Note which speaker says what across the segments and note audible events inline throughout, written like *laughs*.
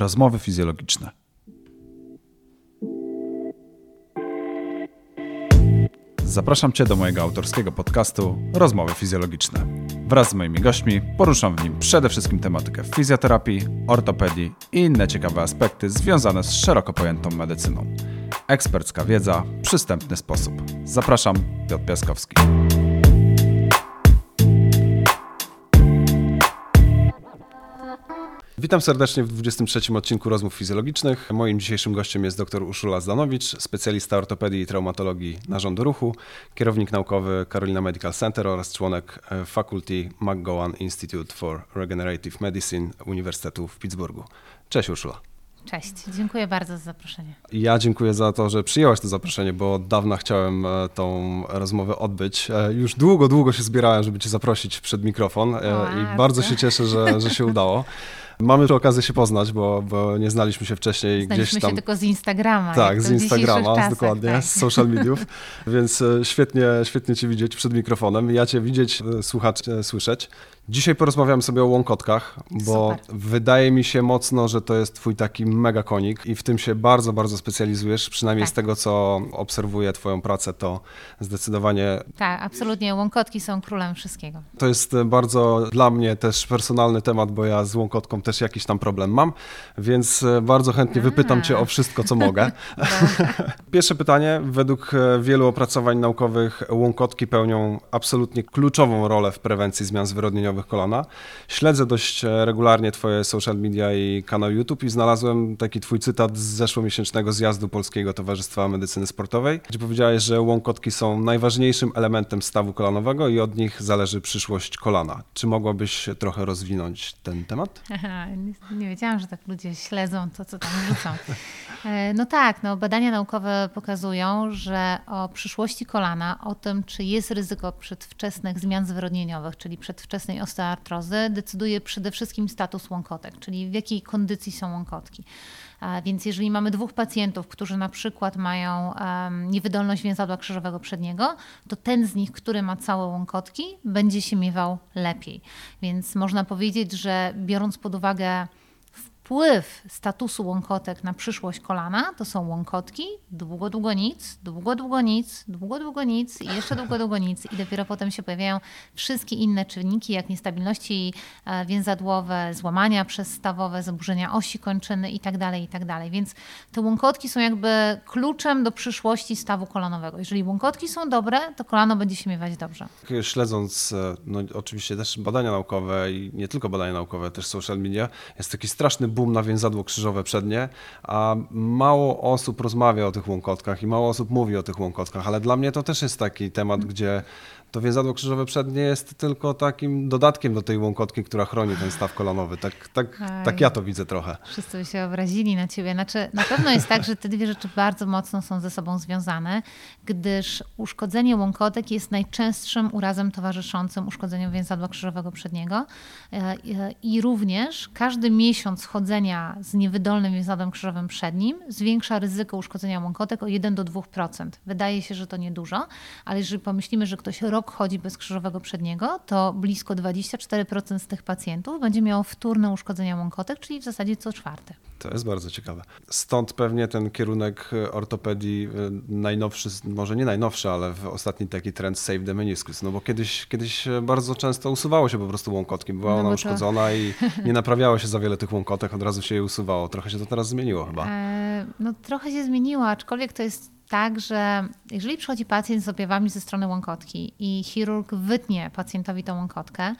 Speaker 1: Rozmowy fizjologiczne. Zapraszam Cię do mojego autorskiego podcastu Rozmowy fizjologiczne. Wraz z moimi gośćmi poruszam w nim przede wszystkim tematykę fizjoterapii, ortopedii i inne ciekawe aspekty związane z szeroko pojętą medycyną. Ekspercka wiedza, przystępny sposób. Zapraszam, Piotr Piaskowski. Witam serdecznie w 23 odcinku Rozmów Fizjologicznych. Moim dzisiejszym gościem jest dr Uszula Zdanowicz, specjalista ortopedii i traumatologii narządu ruchu, kierownik naukowy Carolina Medical Center oraz członek e, Faculty McGowan Institute for Regenerative Medicine Uniwersytetu w Pittsburghu. Cześć Uszula.
Speaker 2: Cześć, dziękuję bardzo za zaproszenie.
Speaker 1: Ja dziękuję za to, że przyjęłaś to zaproszenie, bo od dawna chciałem e, tą rozmowę odbyć. E, już długo, długo się zbierałem, żeby Cię zaprosić przed mikrofon o, i bardzo się cieszę, że, że się *laughs* udało. Mamy tu okazję się poznać, bo, bo nie znaliśmy się wcześniej
Speaker 2: znaliśmy
Speaker 1: gdzieś tam.
Speaker 2: się tylko z Instagrama.
Speaker 1: Tak, z Instagrama,
Speaker 2: czasach,
Speaker 1: dokładnie,
Speaker 2: tak.
Speaker 1: z social mediów, *laughs* więc e, świetnie, świetnie Cię widzieć przed mikrofonem. Ja Cię widzieć, e, słuchać, e, słyszeć. Dzisiaj porozmawiamy sobie o łąkotkach, bo
Speaker 2: Super.
Speaker 1: wydaje mi się mocno, że to jest Twój taki mega konik i w tym się bardzo, bardzo specjalizujesz. Przynajmniej
Speaker 2: Tak.
Speaker 1: z tego, co obserwuję Twoją pracę, to zdecydowanie
Speaker 2: Tak, absolutnie. Łąkotki są królem wszystkiego.
Speaker 1: to jest e, bardzo dla mnie też personalny temat, bo ja z łąkotką też jakiś tam problem mam, więc e, bardzo chętnie wypytam Cię o wszystko, co mogę. *laughs* *laughs* Pierwsze pytanie. Według e, wielu opracowań naukowych łąkotki pełnią absolutnie kluczową rolę w prewencji zmian zwyrodnieniowych kolana. Śledzę dość e, regularnie Twoje social media i kanał YouTube i znalazłem taki Twój cytat z zeszłomiesięcznego zjazdu Polskiego Towarzystwa Medycyny Sportowej, gdzie powiedziałeś, że łąkotki są najważniejszym elementem stawu kolanowego i od nich zależy przyszłość kolana. Czy mogłabyś trochę rozwinąć ten temat?
Speaker 2: nie, *laughs* nie wiedziałam, że tak ludzie śledzą to, co tam rzucą. E, No tak, no badania naukowe pokazują, że o przyszłości kolana, o tym, czy jest ryzyko przedwczesnych zmian zwyrodnieniowych, czyli przedwczesnej osteoartrozy, decyduje przede wszystkim status łąkotek, czyli w jakiej kondycji są łąkotki. A Więc jeżeli mamy dwóch pacjentów, którzy na przykład mają niewydolność więzadła krzyżowego przedniego, to ten z nich, który ma całe łąkotki, będzie się miewał lepiej. Więc można powiedzieć, że biorąc pod uwagę wpływ statusu łąkotek na przyszłość kolana, to są łąkotki, długo, długo nic, długo, długo nic, długo, długo nic i jeszcze długo, długo nic i dopiero potem się pojawiają wszystkie inne czynniki, jak niestabilności e, więzadłowe, złamania przezstawowe, zaburzenia osi kończyny i tak dalej, i tak. Więc te łąkotki są jakby kluczem do przyszłości stawu kolanowego. Jeżeli łąkotki są dobre, to kolano będzie się miewać dobrze.
Speaker 1: Śledząc e, no, oczywiście też badania naukowe i nie tylko badania naukowe, też social media, jest taki straszny boom na więzadło krzyżowe przednie, a mało osób rozmawia o tych łąkotkach i mało osób mówi o tych łąkotkach, ale dla mnie to też jest taki temat, gdzie to więzadło krzyżowe przednie jest tylko takim dodatkiem do tej łąkotki, która chroni ten staw kolanowy. Tak, tak,
Speaker 2: Aj.
Speaker 1: tak ja to widzę trochę.
Speaker 2: Wszyscy by się obrazili na ciebie. Znaczy, na pewno jest tak, że te dwie rzeczy bardzo mocno są ze sobą związane, gdyż uszkodzenie łąkotek jest najczęstszym urazem towarzyszącym uszkodzeniu więzadła krzyżowego przedniego. E, I również każdy miesiąc chodzenia z niewydolnym więzadłem krzyżowym przednim zwiększa ryzyko uszkodzenia łąkotek o 1 do 2%. Wydaje się, że to niedużo, ale jeżeli pomyślimy, że ktoś rok chodzi bez krzyżowego przedniego, to blisko 24% z tych pacjentów będzie miało wtórne uszkodzenia łąkotek, czyli w zasadzie co czwarty.
Speaker 1: To jest bardzo ciekawe. Stąd pewnie ten kierunek e, ortopedii e, najnowszy, może nie najnowszy, ale w ostatni taki trend save the meniscus, no bo kiedyś, kiedyś e, bardzo często usuwało się po prostu łąkotki, była
Speaker 2: No
Speaker 1: ona
Speaker 2: to-
Speaker 1: uszkodzona i *laughs* nie naprawiało się za wiele tych łąkotek, od razu się je usuwało. Trochę się to teraz zmieniło chyba.
Speaker 2: E, No trochę się zmieniło, aczkolwiek to jest tak, że jeżeli przychodzi pacjent z objawami ze strony łąkotki i chirurg wytnie pacjentowi tą łąkotkę,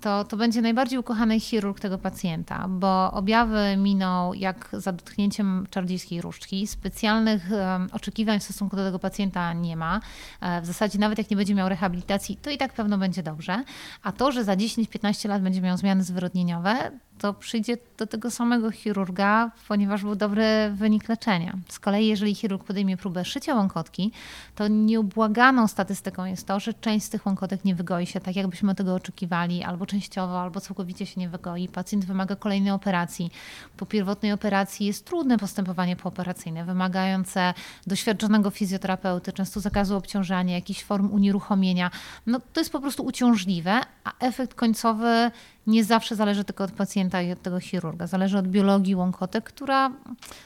Speaker 2: to, to będzie najbardziej ukochany chirurg tego pacjenta, bo objawy miną jak za dotknięciem czarodziejskiej różdżki. Specjalnych em, oczekiwań w stosunku do tego pacjenta nie ma. E, w zasadzie nawet jak nie będzie miał rehabilitacji, to i tak pewno będzie dobrze. A to, że za 10-15 lat będzie miał zmiany zwyrodnieniowe, to przyjdzie do tego samego chirurga, ponieważ był dobry wynik leczenia. Z kolei, jeżeli chirurg podejmie próbę szycia łąkotki, to nieubłaganą statystyką jest to, że część z tych łąkotek nie wygoi się tak, jakbyśmy tego oczekiwali, albo częściowo, albo całkowicie się nie wygoi. Pacjent wymaga kolejnej operacji. Po pierwotnej operacji jest trudne postępowanie pooperacyjne, wymagające doświadczonego fizjoterapeuty, często zakazu obciążania, jakichś form unieruchomienia. No, to jest po prostu uciążliwe, a efekt końcowy nie zawsze zależy tylko od pacjenta i od tego chirurga. Zależy od biologii łąkotek, która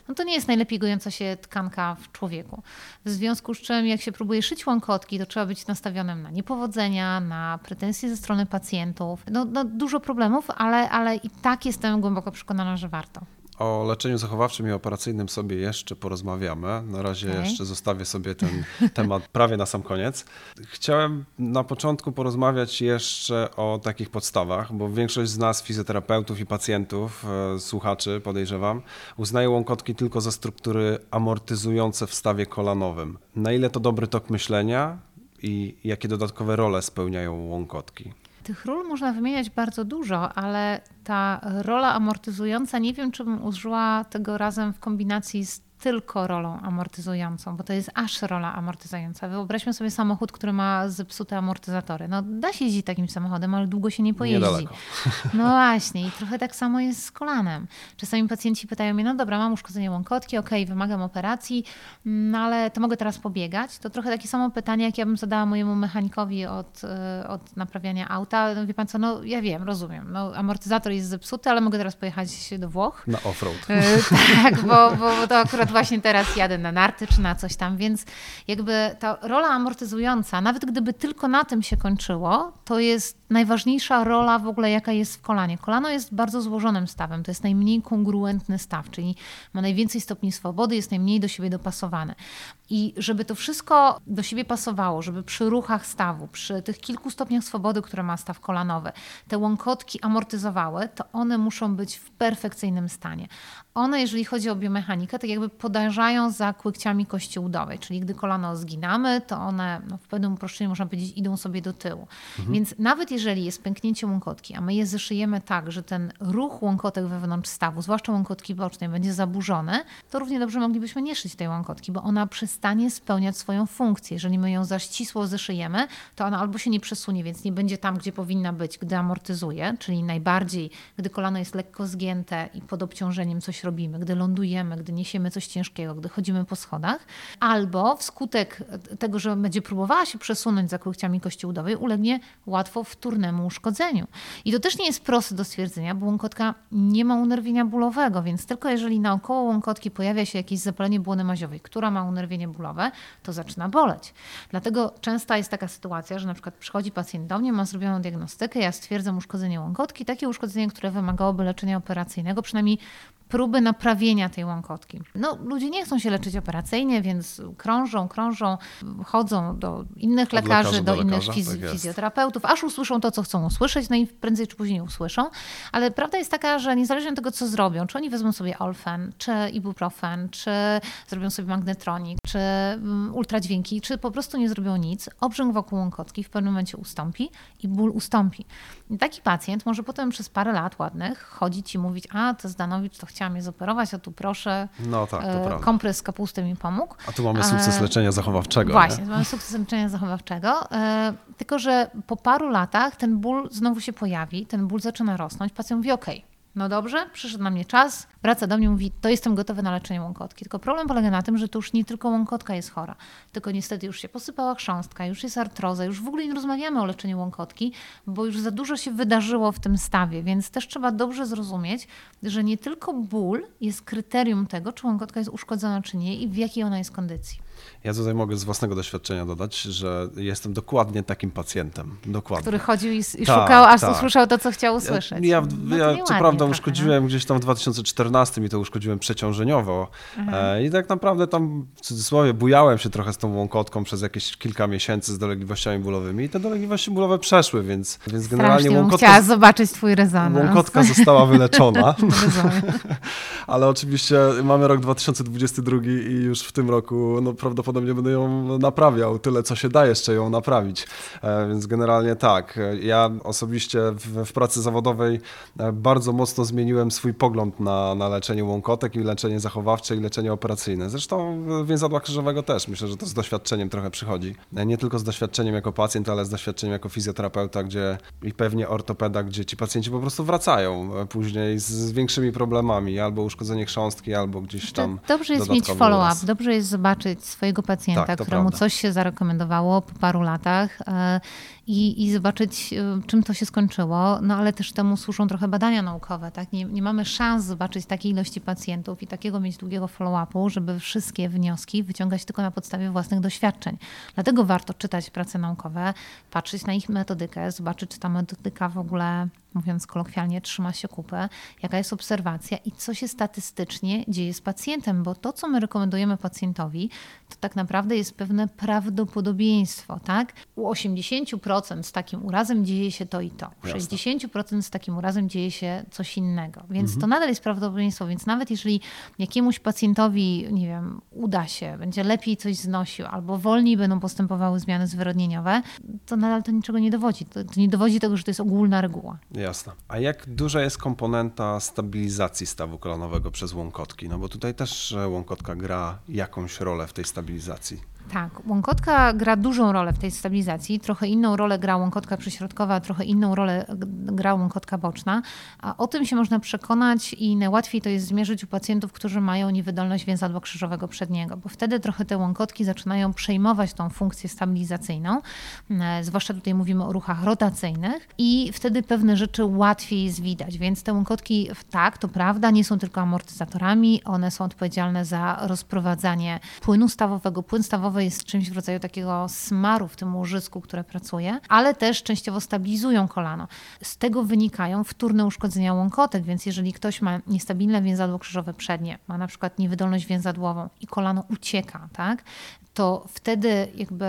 Speaker 2: no to nie jest najlepiej gojąca się tkanka w człowieku. W związku z czym, jak się próbuje szyć łąkotki, to trzeba być nastawionym na niepowodzenia, na pretensje ze strony pacjentów. No, no dużo problemów, ale, ale i tak jestem głęboko przekonana, że warto.
Speaker 1: O leczeniu zachowawczym i operacyjnym sobie jeszcze porozmawiamy. Na razie okay. jeszcze zostawię sobie ten *laughs* temat prawie na sam koniec. Chciałem na początku porozmawiać jeszcze o takich podstawach, bo większość z nas, fizjoterapeutów i pacjentów, e, słuchaczy podejrzewam, uznaje łąkotki tylko za struktury amortyzujące w stawie kolanowym. Na ile to dobry tok myślenia i jakie dodatkowe role spełniają łąkotki?
Speaker 2: Tych ról można wymieniać bardzo dużo, ale ta rola amortyzująca, nie wiem, czy bym użyła tego razem w kombinacji z tylko rolą amortyzującą, bo to jest aż rola amortyzująca. Wyobraźmy sobie samochód, który ma zepsute amortyzatory. No da się jeździć takim samochodem, ale długo się nie pojeździ.
Speaker 1: Niedaleko. *laughs*
Speaker 2: No właśnie i trochę tak samo jest z kolanem. Czasami pacjenci pytają mnie, no dobra, mam uszkodzenie łąkotki, okej, okay, wymagam operacji, no ale to mogę teraz pobiegać? To trochę takie samo pytanie, jak ja bym zadała mojemu mechanikowi od, e, od naprawiania auta. No, wie pan co, no ja wiem, rozumiem, no amortyzator jest zepsuty, ale mogę teraz pojechać do Włoch.
Speaker 1: Na offroad.
Speaker 2: E, tak, bo, bo to akurat właśnie teraz jadę na narty czy na coś tam, więc jakby ta rola amortyzująca, nawet gdyby tylko na tym się kończyło, to jest najważniejsza rola w ogóle, jaka jest w kolanie. Kolano jest bardzo złożonym stawem, to jest najmniej kongruentny staw, czyli ma najwięcej stopni swobody, jest najmniej do siebie dopasowane. I żeby to wszystko do siebie pasowało, żeby przy ruchach stawu, przy tych kilku stopniach swobody, które ma staw kolanowy, te łąkotki amortyzowały, to one muszą być w perfekcyjnym stanie. One, jeżeli chodzi o biomechanikę, tak jakby podążają za kłykciami kości udowej, czyli gdy kolano zginamy, to one no, w pewnym uproszczeniu można powiedzieć idą sobie do tyłu. Mhm. Więc nawet jeżeli jest pęknięcie łąkotki, a my je zeszyjemy tak, że ten ruch łąkotek wewnątrz stawu, zwłaszcza łąkotki bocznej, będzie zaburzony, to równie dobrze moglibyśmy nie szyć tej łąkotki, bo ona przestanie spełniać swoją funkcję. Jeżeli my ją za ścisło zeszyjemy, to ona albo się nie przesunie, więc nie będzie tam, gdzie powinna być, gdy amortyzuje, czyli najbardziej, gdy kolano jest lekko zgięte i pod obciążeniem coś robimy, gdy lądujemy, gdy niesiemy coś ciężkiego, gdy chodzimy po schodach, albo wskutek tego, że będzie próbowała się przesunąć za kłykciami kości udowej, ulegnie łatwo wtórnemu uszkodzeniu. I to też nie jest proste do stwierdzenia, bo łąkotka nie ma unerwienia bólowego, więc tylko jeżeli naokoło łąkotki pojawia się jakieś zapalenie błony maziowej, która ma unerwienie bólowe, to zaczyna boleć. Dlatego częsta jest taka sytuacja, że na przykład przychodzi pacjent do mnie, ma zrobioną diagnostykę, ja stwierdzam uszkodzenie łąkotki, takie uszkodzenie, które wymagałoby leczenia operacyjnego, przynajmniej próby naprawienia tej łąkotki. No, ludzie nie chcą się leczyć operacyjnie, więc krążą, krążą, chodzą do innych lekarzy, do, do, innych fiz tak fizjoterapeutów, aż usłyszą to, co chcą usłyszeć, no i prędzej czy później usłyszą. Ale prawda jest taka, że niezależnie od tego, co zrobią, czy oni wezmą sobie Olfen, czy ibuprofen, czy zrobią sobie magnetronik, czy mm, ultradźwięki, czy po prostu nie zrobią nic, obrzęk wokół łąkotki w pewnym momencie ustąpi i ból ustąpi. I taki pacjent może potem przez parę lat ładnych chodzić i mówić, a to Zdanowicz to chciał chciałam je zoperować, a tu proszę,
Speaker 1: no tak, to
Speaker 2: e, kompres z kapusty mi pomógł.
Speaker 1: A tu mamy sukces e, leczenia zachowawczego.
Speaker 2: Właśnie,
Speaker 1: nie?
Speaker 2: mamy sukces leczenia zachowawczego, e, tylko że po paru latach ten ból znowu się pojawi, ten ból zaczyna rosnąć, pacjent mówi, okej, okay, no dobrze, przyszedł na mnie czas, wraca do mnie mówi, to jestem gotowy na leczenie łąkotki. Tylko problem polega na tym, że to już nie tylko łąkotka jest chora, tylko niestety już się posypała chrząstka, już jest artroza, już w ogóle nie rozmawiamy o leczeniu łąkotki, bo już za dużo się wydarzyło w tym stawie, więc też trzeba dobrze zrozumieć, że nie tylko ból jest kryterium tego, czy łąkotka jest uszkodzona, czy nie i w jakiej ona jest kondycji.
Speaker 1: Ja tutaj mogę z własnego doświadczenia dodać, że jestem dokładnie takim pacjentem. Dokładnie.
Speaker 2: Który chodził i, i tak, szukał, aż tak. usłyszał to, co chciał usłyszeć.
Speaker 1: Ja, ja, no ja co prawda uszkodziłem no? gdzieś tam w 2014 i to uszkodziłem przeciążeniowo. Mhm. E, I tak naprawdę tam w cudzysłowie bujałem się trochę z tą łąkotką przez jakieś kilka miesięcy z dolegliwościami bólowymi i te dolegliwości bólowe przeszły, więc, więc generalnie
Speaker 2: łąkotka... chciała zobaczyć twój rezonans.
Speaker 1: Łąkotka została wyleczona. *laughs* *laughs* Ale oczywiście mamy rok 2022 i już w tym roku no, prawdopodobnie będę ją naprawiał. Tyle, co się da jeszcze ją naprawić. E, więc generalnie tak. Ja osobiście w, w pracy zawodowej e, bardzo mocno zmieniłem swój pogląd na, na leczenie łąkotek i leczenie zachowawcze i leczenie operacyjne. Zresztą więzadła krzyżowego też. Myślę, że to z doświadczeniem trochę przychodzi. E, nie tylko z doświadczeniem jako pacjent, ale z doświadczeniem jako fizjoterapeuta, gdzie i pewnie ortopeda, gdzie ci pacjenci po prostu wracają później z, większymi problemami, albo uszkodzenie chrząstki albo gdzieś tam.
Speaker 2: To dobrze jest mieć follow-up, dobrze jest zobaczyć swojego pacjenta, tak, któremu prawda. coś się zarekomendowało po paru latach e, i, i zobaczyć, e, czym to się skończyło. No ale też temu służą trochę badania naukowe. Tak? Nie, nie mamy szans zobaczyć takiej ilości pacjentów i takiego mieć długiego follow-upu, żeby wszystkie wnioski wyciągać tylko na podstawie własnych doświadczeń. Dlatego warto czytać prace naukowe, patrzeć na ich metodykę, zobaczyć, czy ta metodyka w ogóle mówiąc kolokwialnie, trzyma się kupę, jaka jest obserwacja i co się statystycznie dzieje z pacjentem, bo to, co my rekomendujemy pacjentowi, to tak naprawdę jest pewne prawdopodobieństwo, tak? U 80% z takim urazem dzieje się to i to. U 60% z takim urazem dzieje się coś innego. Więc mhm. to nadal jest prawdopodobieństwo, więc nawet jeżeli jakiemuś pacjentowi, nie wiem, uda się, będzie lepiej coś znosił albo wolniej będą postępowały zmiany zwyrodnieniowe, to nadal to niczego nie dowodzi. To, to nie dowodzi tego, że to jest ogólna reguła.
Speaker 1: Jasne. A jak duża jest komponenta stabilizacji stawu kolanowego przez łąkotki? No bo tutaj też łąkotka gra jakąś rolę w tej stabilizacji.
Speaker 2: Tak, łąkotka gra dużą rolę w tej stabilizacji. Trochę inną rolę gra łąkotka przyśrodkowa, trochę inną rolę gra łąkotka boczna. A o tym się można przekonać i najłatwiej to jest zmierzyć u pacjentów, którzy mają niewydolność więzadła krzyżowego przedniego, bo wtedy trochę te łąkotki zaczynają przejmować tą funkcję stabilizacyjną. E, zwłaszcza tutaj mówimy o ruchach rotacyjnych i wtedy pewne rzeczy łatwiej jest widać. Więc te łąkotki, tak, to prawda, nie są tylko amortyzatorami, one są odpowiedzialne za rozprowadzanie płynu stawowego. Płyn stawowy jest czymś w rodzaju takiego smaru w tym łożysku, które pracuje, ale też częściowo stabilizują kolano. Z tego wynikają wtórne uszkodzenia łąkotek, więc jeżeli ktoś ma niestabilne więzadło krzyżowe przednie, ma na przykład niewydolność więzadłową i kolano ucieka, tak, to wtedy jakby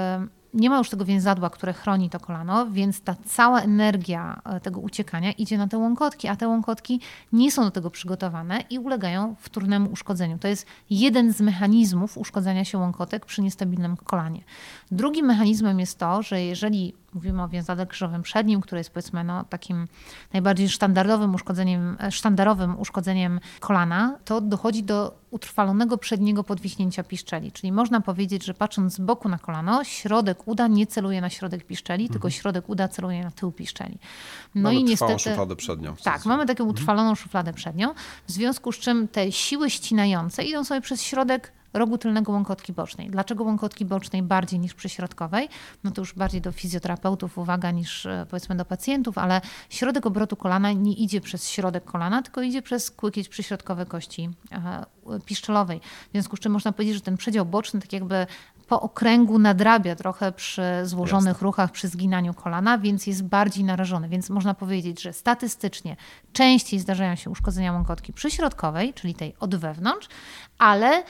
Speaker 2: nie ma już tego więzadła, które chroni to kolano, więc ta cała energia e, tego uciekania idzie na te łąkotki, a te łąkotki nie są do tego przygotowane i ulegają wtórnemu uszkodzeniu. To jest jeden z mechanizmów uszkodzenia się łąkotek przy niestabilnym kolanie. Drugim mechanizmem jest to, że jeżeli mówimy o więzadle krzyżowym przednim, które jest powiedzmy no, takim najbardziej sztandarowym uszkodzeniem, sztandarowym uszkodzeniem kolana, to dochodzi do utrwalonego przedniego podwiśnięcia piszczeli. Czyli można powiedzieć, że patrząc z boku na kolano, środek uda nie celuje na środek piszczeli, mhm. tylko środek uda celuje na tył piszczeli.
Speaker 1: No mamy i niestety. szufladę przednią.
Speaker 2: Tak, mamy taką mhm. utrwaloną mhm. szufladę przednią, w związku z czym te siły ścinające idą sobie przez środek rogu tylnego łąkotki bocznej. Dlaczego łąkotki bocznej bardziej niż przyśrodkowej? No to już bardziej do fizjoterapeutów uwaga niż e, powiedzmy do pacjentów, ale środek obrotu kolana nie idzie przez środek kolana, tylko idzie przez kłykieć przyśrodkowe kości piszczelowej. W związku z czym można powiedzieć, że ten przedział boczny tak jakby po okręgu nadrabia trochę przy złożonych Jasne. ruchach, przy zginaniu kolana, więc jest bardziej narażony. Więc można powiedzieć, że statystycznie częściej zdarzają się uszkodzenia łąkotki przyśrodkowej, czyli tej od wewnątrz, ale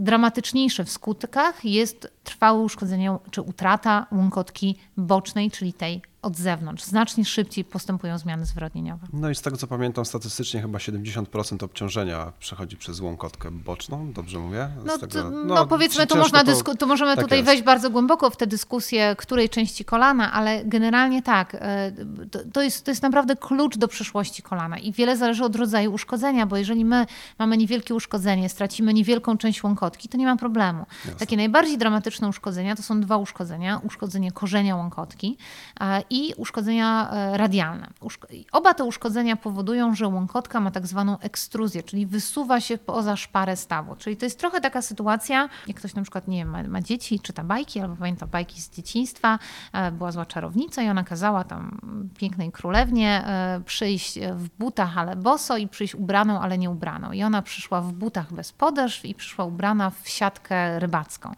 Speaker 2: dramatyczniejsze w skutkach jest trwałe uszkodzenie czy utrata łąkotki bocznej, czyli tej od zewnątrz. Znacznie szybciej postępują zmiany zwyrodnieniowe.
Speaker 1: No i z tego co pamiętam, statystycznie chyba 70% obciążenia przechodzi przez łąkotkę boczną, dobrze mówię?
Speaker 2: No, tego, to, no, no, powiedzmy, to, można to możemy tak tutaj jest. wejść bardzo głęboko w tę dyskusję, której części kolana, ale generalnie tak, e, to, to, jest, to jest naprawdę klucz do przyszłości kolana i wiele zależy od rodzaju uszkodzenia, bo jeżeli my mamy niewielkie uszkodzenie, stracimy niewielką część łąkotki, to nie ma problemu. Jasne. Takie najbardziej dramatyczne uszkodzenia to są dwa uszkodzenia. Uszkodzenie korzenia łąkotki i uszkodzenia e, radialne. Oba te uszkodzenia powodują, że łąkotka ma tak zwaną ekstruzję, czyli wysuwa się poza szparę stawu. Czyli to jest trochę taka sytuacja, jak ktoś na przykład nie wiem, ma, ma dzieci, czyta bajki albo pamięta bajki z dzieciństwa, e, była zła czarownica i ona kazała tam pięknej królewnie e, przyjść w butach, ale boso i przyjść ubraną, ale nie ubraną. I ona przyszła w butach bez podeszw i przyszła ubrana w siatkę rybacką.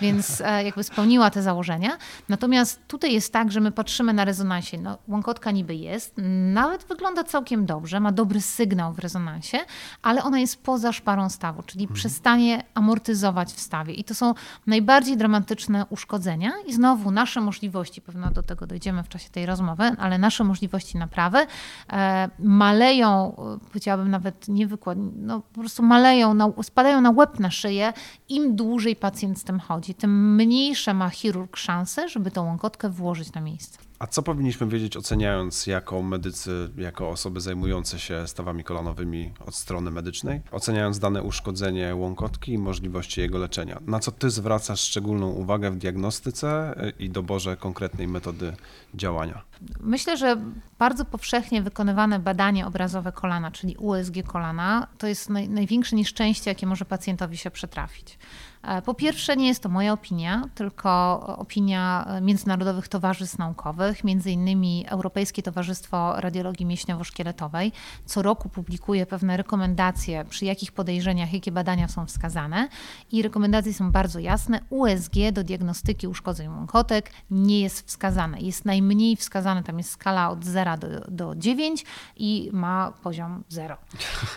Speaker 2: Więc jakby spełniła te założenia. Natomiast tutaj jest tak, że my patrzymy na rezonansie. No, łąkotka niby jest, nawet wygląda całkiem dobrze, ma dobry sygnał w rezonansie, ale ona jest poza szparą stawu, czyli mhm. przestanie amortyzować w stawie. I to są najbardziej dramatyczne uszkodzenia. I znowu nasze możliwości, pewno do tego dojdziemy w czasie tej rozmowy, ale nasze możliwości naprawy e, maleją, powiedziałabym nawet nie wykład, no po prostu maleją, na, spadają na łeb na szyję. Im dłużej pacjent z tym chodzi, tym mniejsze ma chirurg szanse, żeby tą łąkotkę włożyć na miejsce.
Speaker 1: A co powinniśmy wiedzieć, oceniając jako medycy, jako osoby zajmujące się stawami kolanowymi od strony medycznej, oceniając dane uszkodzenie łąkotki i możliwości jego leczenia? Na co ty zwracasz szczególną uwagę w diagnostyce i doborze konkretnej metody działania?
Speaker 2: Myślę, że bardzo powszechnie wykonywane badanie obrazowe kolana, czyli USG kolana, to jest naj, największe nieszczęście, jakie może pacjentowi się przytrafić. E, po pierwsze, nie jest to moja opinia, tylko opinia międzynarodowych towarzystw naukowych, między innymi Europejskie Towarzystwo Radiologii Mięśniowo-Szkieletowej co roku publikuje pewne rekomendacje, przy jakich podejrzeniach, jakie badania są wskazane i rekomendacje są bardzo jasne. USG do diagnostyki uszkodzeń łąkotek nie jest wskazane. Jest najmniej wskazane, tam jest skala od 0 do, do 9 i ma poziom 0. *laughs*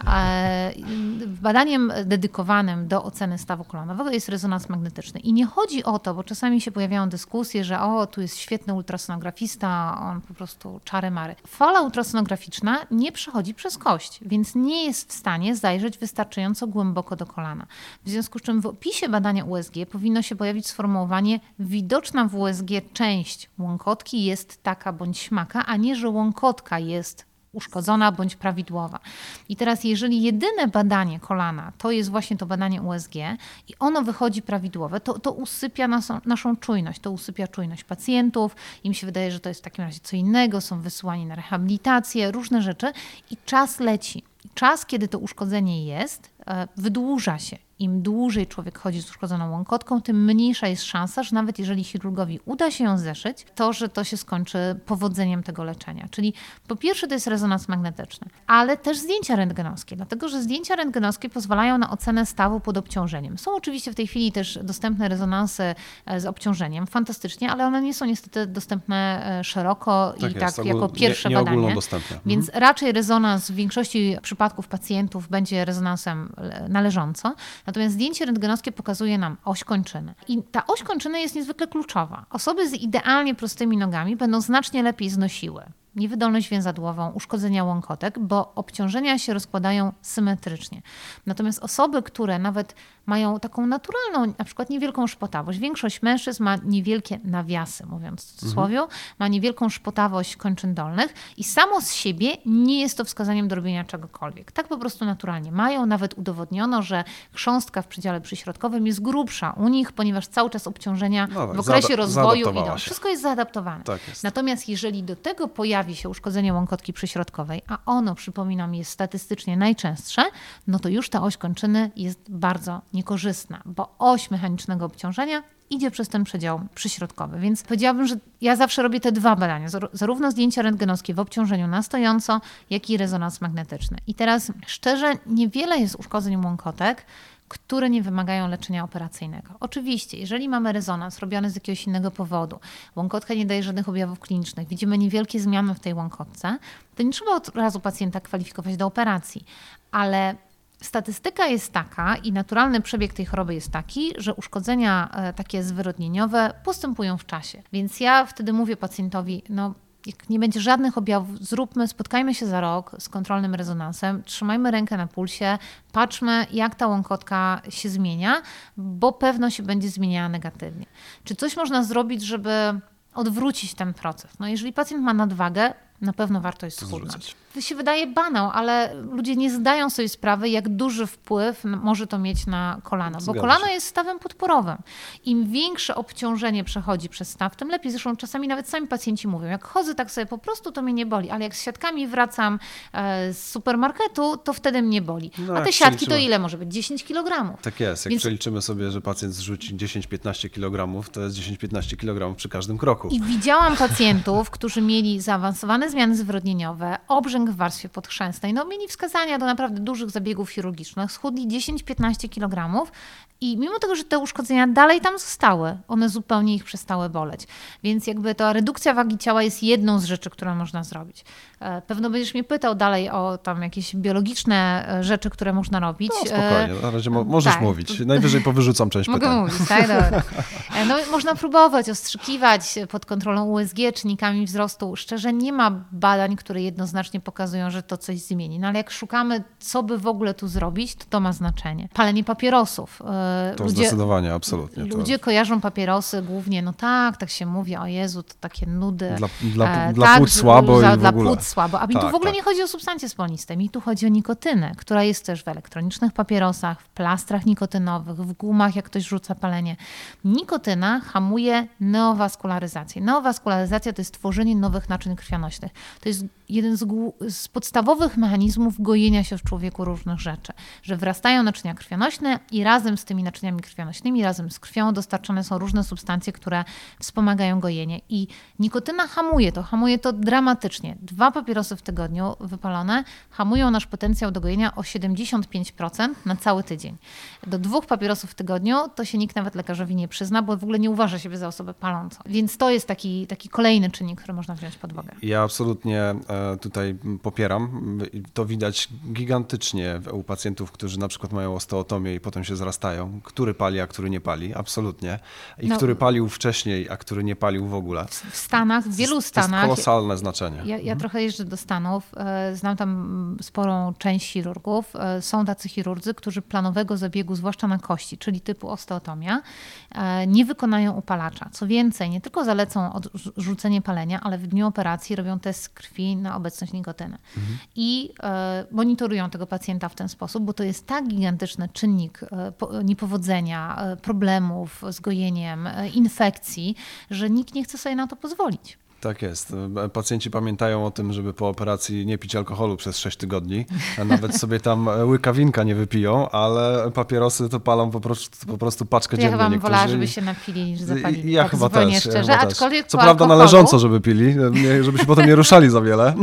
Speaker 2: E, badaniem dedykowanym do oceny stawu kolanowego jest rezonans magnetyczny. I nie chodzi o to, bo czasami się pojawiają dyskusje, że o, tu jest świetny ultrasonografista, on po prostu czary mary. Fala ultrasonograficzna nie przechodzi przez kość, więc nie jest w stanie zajrzeć wystarczająco głęboko do kolana. W związku z czym w opisie badania USG powinno się pojawić sformułowanie widoczna w USG część łąkotki jest taka bądź śmaka, a nie, że łąkotka jest uszkodzona bądź prawidłowa. I teraz, jeżeli jedyne badanie kolana to jest właśnie to badanie USG i ono wychodzi prawidłowe, to, to usypia naszą, naszą czujność, to usypia czujność pacjentów. Im się wydaje, że to jest w takim razie co innego, są wysyłani na rehabilitację, różne rzeczy i czas leci. Czas, kiedy to uszkodzenie jest, e, wydłuża się im dłużej człowiek chodzi z uszkodzoną łąkotką, tym mniejsza jest szansa, że nawet jeżeli chirurgowi uda się ją zeszyć, to, że to się skończy powodzeniem tego leczenia. Czyli po pierwsze to jest rezonans magnetyczny, ale też zdjęcia rentgenowskie, dlatego że zdjęcia rentgenowskie pozwalają na ocenę stawu pod obciążeniem. Są oczywiście w tej chwili też dostępne rezonansy e, z obciążeniem, fantastycznie, ale one nie są niestety dostępne e, szeroko tak i jest, tak jako pierwsze
Speaker 1: nie, nie
Speaker 2: badanie.
Speaker 1: Dostępne.
Speaker 2: Więc mhm. raczej rezonans w większości przypadków pacjentów będzie rezonansem należąco. Natomiast zdjęcie rentgenowskie pokazuje nam oś kończyny. I ta oś kończyny jest niezwykle kluczowa. Osoby z idealnie prostymi nogami będą znacznie lepiej znosiły niewydolność więzadłową, uszkodzenia łąkotek, bo obciążenia się rozkładają symetrycznie. Natomiast osoby, które nawet mają taką naturalną, na przykład niewielką szpotawość, większość mężczyzn ma niewielkie nawiasy, mówiąc w cudzysłowie, mhm. ma niewielką szpotawość kończyn dolnych i samo z siebie nie jest to wskazaniem do robienia czegokolwiek. Tak po prostu naturalnie mają. Nawet udowodniono, że chrząstka w przedziale przyśrodkowym jest grubsza u nich, ponieważ cały czas obciążenia no tak, w okresie rozwoju idą. Wszystko jest zaadaptowane. Tak jest. Natomiast jeżeli do tego pojawi pojawi się uszkodzenie łąkotki przyśrodkowej, a ono, przypominam, jest statystycznie najczęstsze, no to już ta oś kończyny jest bardzo niekorzystna, bo oś mechanicznego obciążenia idzie przez ten przedział przyśrodkowy. Więc powiedziałabym, że ja zawsze robię te dwa badania, zarówno zdjęcia rentgenowskie w obciążeniu na stojąco, jak i rezonans magnetyczny. I teraz szczerze, niewiele jest uszkodzeń łąkotek, które nie wymagają leczenia operacyjnego. Oczywiście, jeżeli mamy rezonans robiony z jakiegoś innego powodu, łąkotka nie daje żadnych objawów klinicznych, widzimy niewielkie zmiany w tej łąkotce, to nie trzeba od razu pacjenta kwalifikować do operacji, ale Statystyka jest taka i naturalny przebieg tej choroby jest taki, że uszkodzenia e, takie zwyrodnieniowe postępują w czasie. Więc ja wtedy mówię pacjentowi, no jak nie będzie żadnych objawów, zróbmy, spotkajmy się za rok z kontrolnym rezonansem, trzymajmy rękę na pulsie, patrzmy, jak ta łąkotka się zmienia, bo pewno się będzie zmieniała negatywnie. Czy coś można zrobić, żeby odwrócić ten proces? No jeżeli pacjent ma nadwagę, na pewno warto jest schudnąć. Się wydaje banał, ale ludzie nie zdają sobie sprawy, jak duży wpływ może to mieć na kolano. Bo kolano jest stawem podporowym. Im większe obciążenie przechodzi przez staw, tym lepiej. Zresztą czasami nawet sami pacjenci mówią, jak chodzę tak sobie po prostu, to mnie nie boli, ale jak z siatkami wracam e, z supermarketu, to wtedy mnie boli. No, A te siatki to ile może być? 10 kg.
Speaker 1: Tak jest. Jak Więc... przeliczymy sobie, że pacjent zrzuci 10-15 kg, to jest 10-15 kg przy każdym kroku.
Speaker 2: I widziałam pacjentów, którzy mieli zaawansowane zmiany zwrodnieniowe, obrzęk w warstwie podchrzęsnej. No, mieli wskazania do naprawdę dużych zabiegów chirurgicznych, schudli 10-15 kg i mimo tego, że te uszkodzenia dalej tam zostały, one zupełnie ich przestały boleć. Więc jakby ta redukcja wagi ciała jest jedną z rzeczy, którą można zrobić. E, pewno będziesz mnie pytał dalej o tam jakieś biologiczne e, rzeczy, które można robić.
Speaker 1: No spokojnie, na razie mo możesz tak. mówić. Najwyżej powyrzucam część
Speaker 2: Mogę
Speaker 1: pytań.
Speaker 2: mówić, tak? Dobra. *laughs* E, no, można próbować ostrzykiwać pod kontrolą USG czynnikami wzrostu. Szczerze nie ma badań, które jednoznacznie pokazują, że to coś zmieni. No ale jak szukamy, co by w ogóle tu zrobić, to to ma znaczenie. Palenie papierosów
Speaker 1: to ludzie, zdecydowanie, absolutnie.
Speaker 2: Ludzie to... kojarzą papierosy głównie, no tak, tak się mówi, o Jezu, to takie nudy.
Speaker 1: Dla, dla, e, dla tak, płuc słabo i w ogóle.
Speaker 2: Słabo. A mi tak, tu w ogóle tak. nie chodzi o substancje spolniste, mi tu chodzi o nikotynę, która jest też w elektronicznych papierosach, w plastrach nikotynowych, w gumach, jak ktoś rzuca palenie. Nikotyna hamuje neowaskularyzację. Neowaskularyzacja to jest tworzenie nowych naczyń krwionośnych. To jest jeden z, z, podstawowych mechanizmów gojenia się w człowieku różnych rzeczy, że wrastają naczynia krwionośne i razem z tymi naczyniami krwionośnymi, razem z krwią dostarczane są różne substancje, które wspomagają gojenie. I nikotyna hamuje to, hamuje to dramatycznie. Dwa papierosy w tygodniu wypalone hamują nasz potencjał do gojenia o 75% na cały tydzień. Do dwóch papierosów w tygodniu to się nikt nawet lekarzowi nie przyzna, bo w ogóle nie uważa siebie za osobę palącą. Więc to jest taki, taki kolejny czynnik, który można wziąć pod uwagę.
Speaker 1: Ja absolutnie e, tutaj popieram. To widać gigantycznie u pacjentów, którzy na przykład mają osteotomię i potem się zrastają. Który pali, a który nie pali, absolutnie. I no, który palił wcześniej, a który nie palił w ogóle.
Speaker 2: W Stanach, w wielu Stanach.
Speaker 1: To jest kolosalne znaczenie.
Speaker 2: Ja, ja mhm. trochę jeżdżę do Stanów, e, znam tam sporą część chirurgów. E, są tacy chirurdzy, którzy planowego zabiegu, zwłaszcza na kości, czyli typu osteotomia, e, nie wykonają upalacza. Co więcej, nie tylko zalecą odrzucenie palenia, ale w dniu operacji robią test krwi na obecność nikotyny. Mhm. I monitorują tego pacjenta w ten sposób, bo to jest tak gigantyczny czynnik niepowodzenia, problemów z gojeniem, infekcji, że nikt nie chce sobie na to pozwolić.
Speaker 1: Tak jest. Pacjenci pamiętają o tym, żeby po operacji nie pić alkoholu przez 6 tygodni. Nawet *laughs* sobie tam łyka winka nie wypiją, ale papierosy to palą po prostu, po prostu paczkę
Speaker 2: ja
Speaker 1: dziennie.
Speaker 2: Ja chyba wolała, żeby się napili niż zapalili.
Speaker 1: Ja tak chyba też.
Speaker 2: Szczerze.
Speaker 1: Ja
Speaker 2: chyba Aczkolwiek
Speaker 1: Co prawda alkoholu... należąco, żeby pili, żeby się potem nie ruszali za wiele,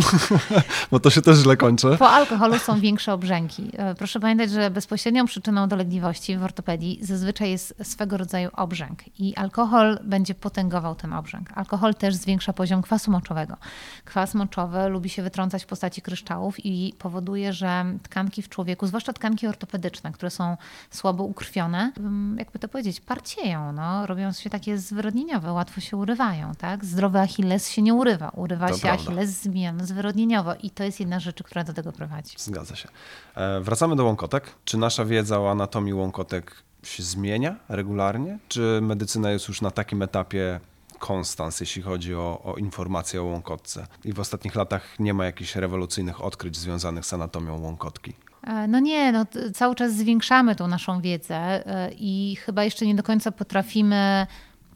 Speaker 1: *laughs* bo to się też źle kończy.
Speaker 2: Po alkoholu są większe obrzęki. E, proszę pamiętać, że bezpośrednią przyczyną dolegliwości w ortopedii zazwyczaj jest swego rodzaju obrzęk i alkohol będzie potęgował ten obrzęk. Alkohol też zwiększa poziom poziom kwasu moczowego. Kwas moczowy lubi się wytrącać w postaci kryształów i powoduje, że tkanki w człowieku, zwłaszcza tkanki ortopedyczne, które są słabo ukrwione, jakby to powiedzieć, parcieją, no, robią się takie zwyrodnieniowe, łatwo się urywają. Tak? Zdrowy Achilles się nie urywa. Urywa to się prawda. Achilles zmian zwyrodnieniowo i to jest jedna rzecz, która do tego prowadzi.
Speaker 1: Zgadza się. E, wracamy do łąkotek. Czy nasza wiedza o anatomii łąkotek się zmienia regularnie? Czy medycyna jest już na takim etapie konstans, jeśli chodzi o, o informacje o łąkotce. I w ostatnich latach nie ma jakichś rewolucyjnych odkryć związanych z anatomią łąkotki.
Speaker 2: E, no nie, no, cały czas zwiększamy tą naszą wiedzę e, i chyba jeszcze nie do końca potrafimy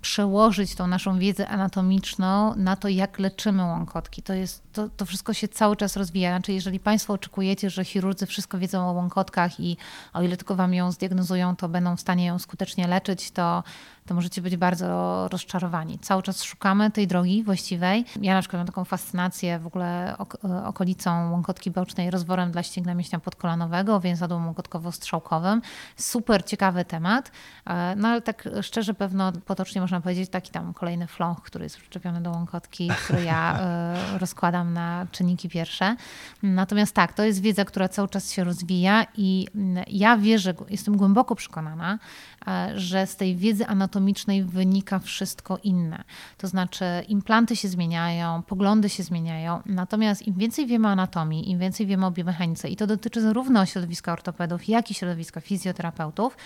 Speaker 2: przełożyć tą naszą wiedzę anatomiczną na to, jak leczymy łąkotki. To, jest, to, to wszystko się cały czas rozwija. Znaczy, jeżeli Państwo oczekujecie, że chirurdzy wszystko wiedzą o łąkotkach i o ile tylko Wam ją zdiagnozują, to będą w stanie ją skutecznie leczyć, to to możecie być bardzo rozczarowani. Cały czas szukamy tej drogi właściwej. Ja na przykład mam taką fascynację w ogóle okolicą łąkotki bocznej, rozworem dla ścięgna mięśnia podkolanowego, więzadłem łąkotkowo-strzałkowym. Super ciekawy temat, e, no ale tak szczerze pewno potocznie można powiedzieć taki tam kolejny floch, który jest przyczepiony do łąkotki, który ja e, *laughs* rozkładam na czynniki pierwsze. Natomiast tak, to jest wiedza, która cały czas się rozwija i ja wierzę, jestem głęboko przekonana, e, że z tej wiedzy anatomicznej anatomicznej wynika wszystko inne. To znaczy, implanty się zmieniają, poglądy się zmieniają, natomiast im więcej wiemy o anatomii, im więcej wiemy o biomechanice, i to dotyczy zarówno środowiska ortopedów, jak i środowiska fizjoterapeutów,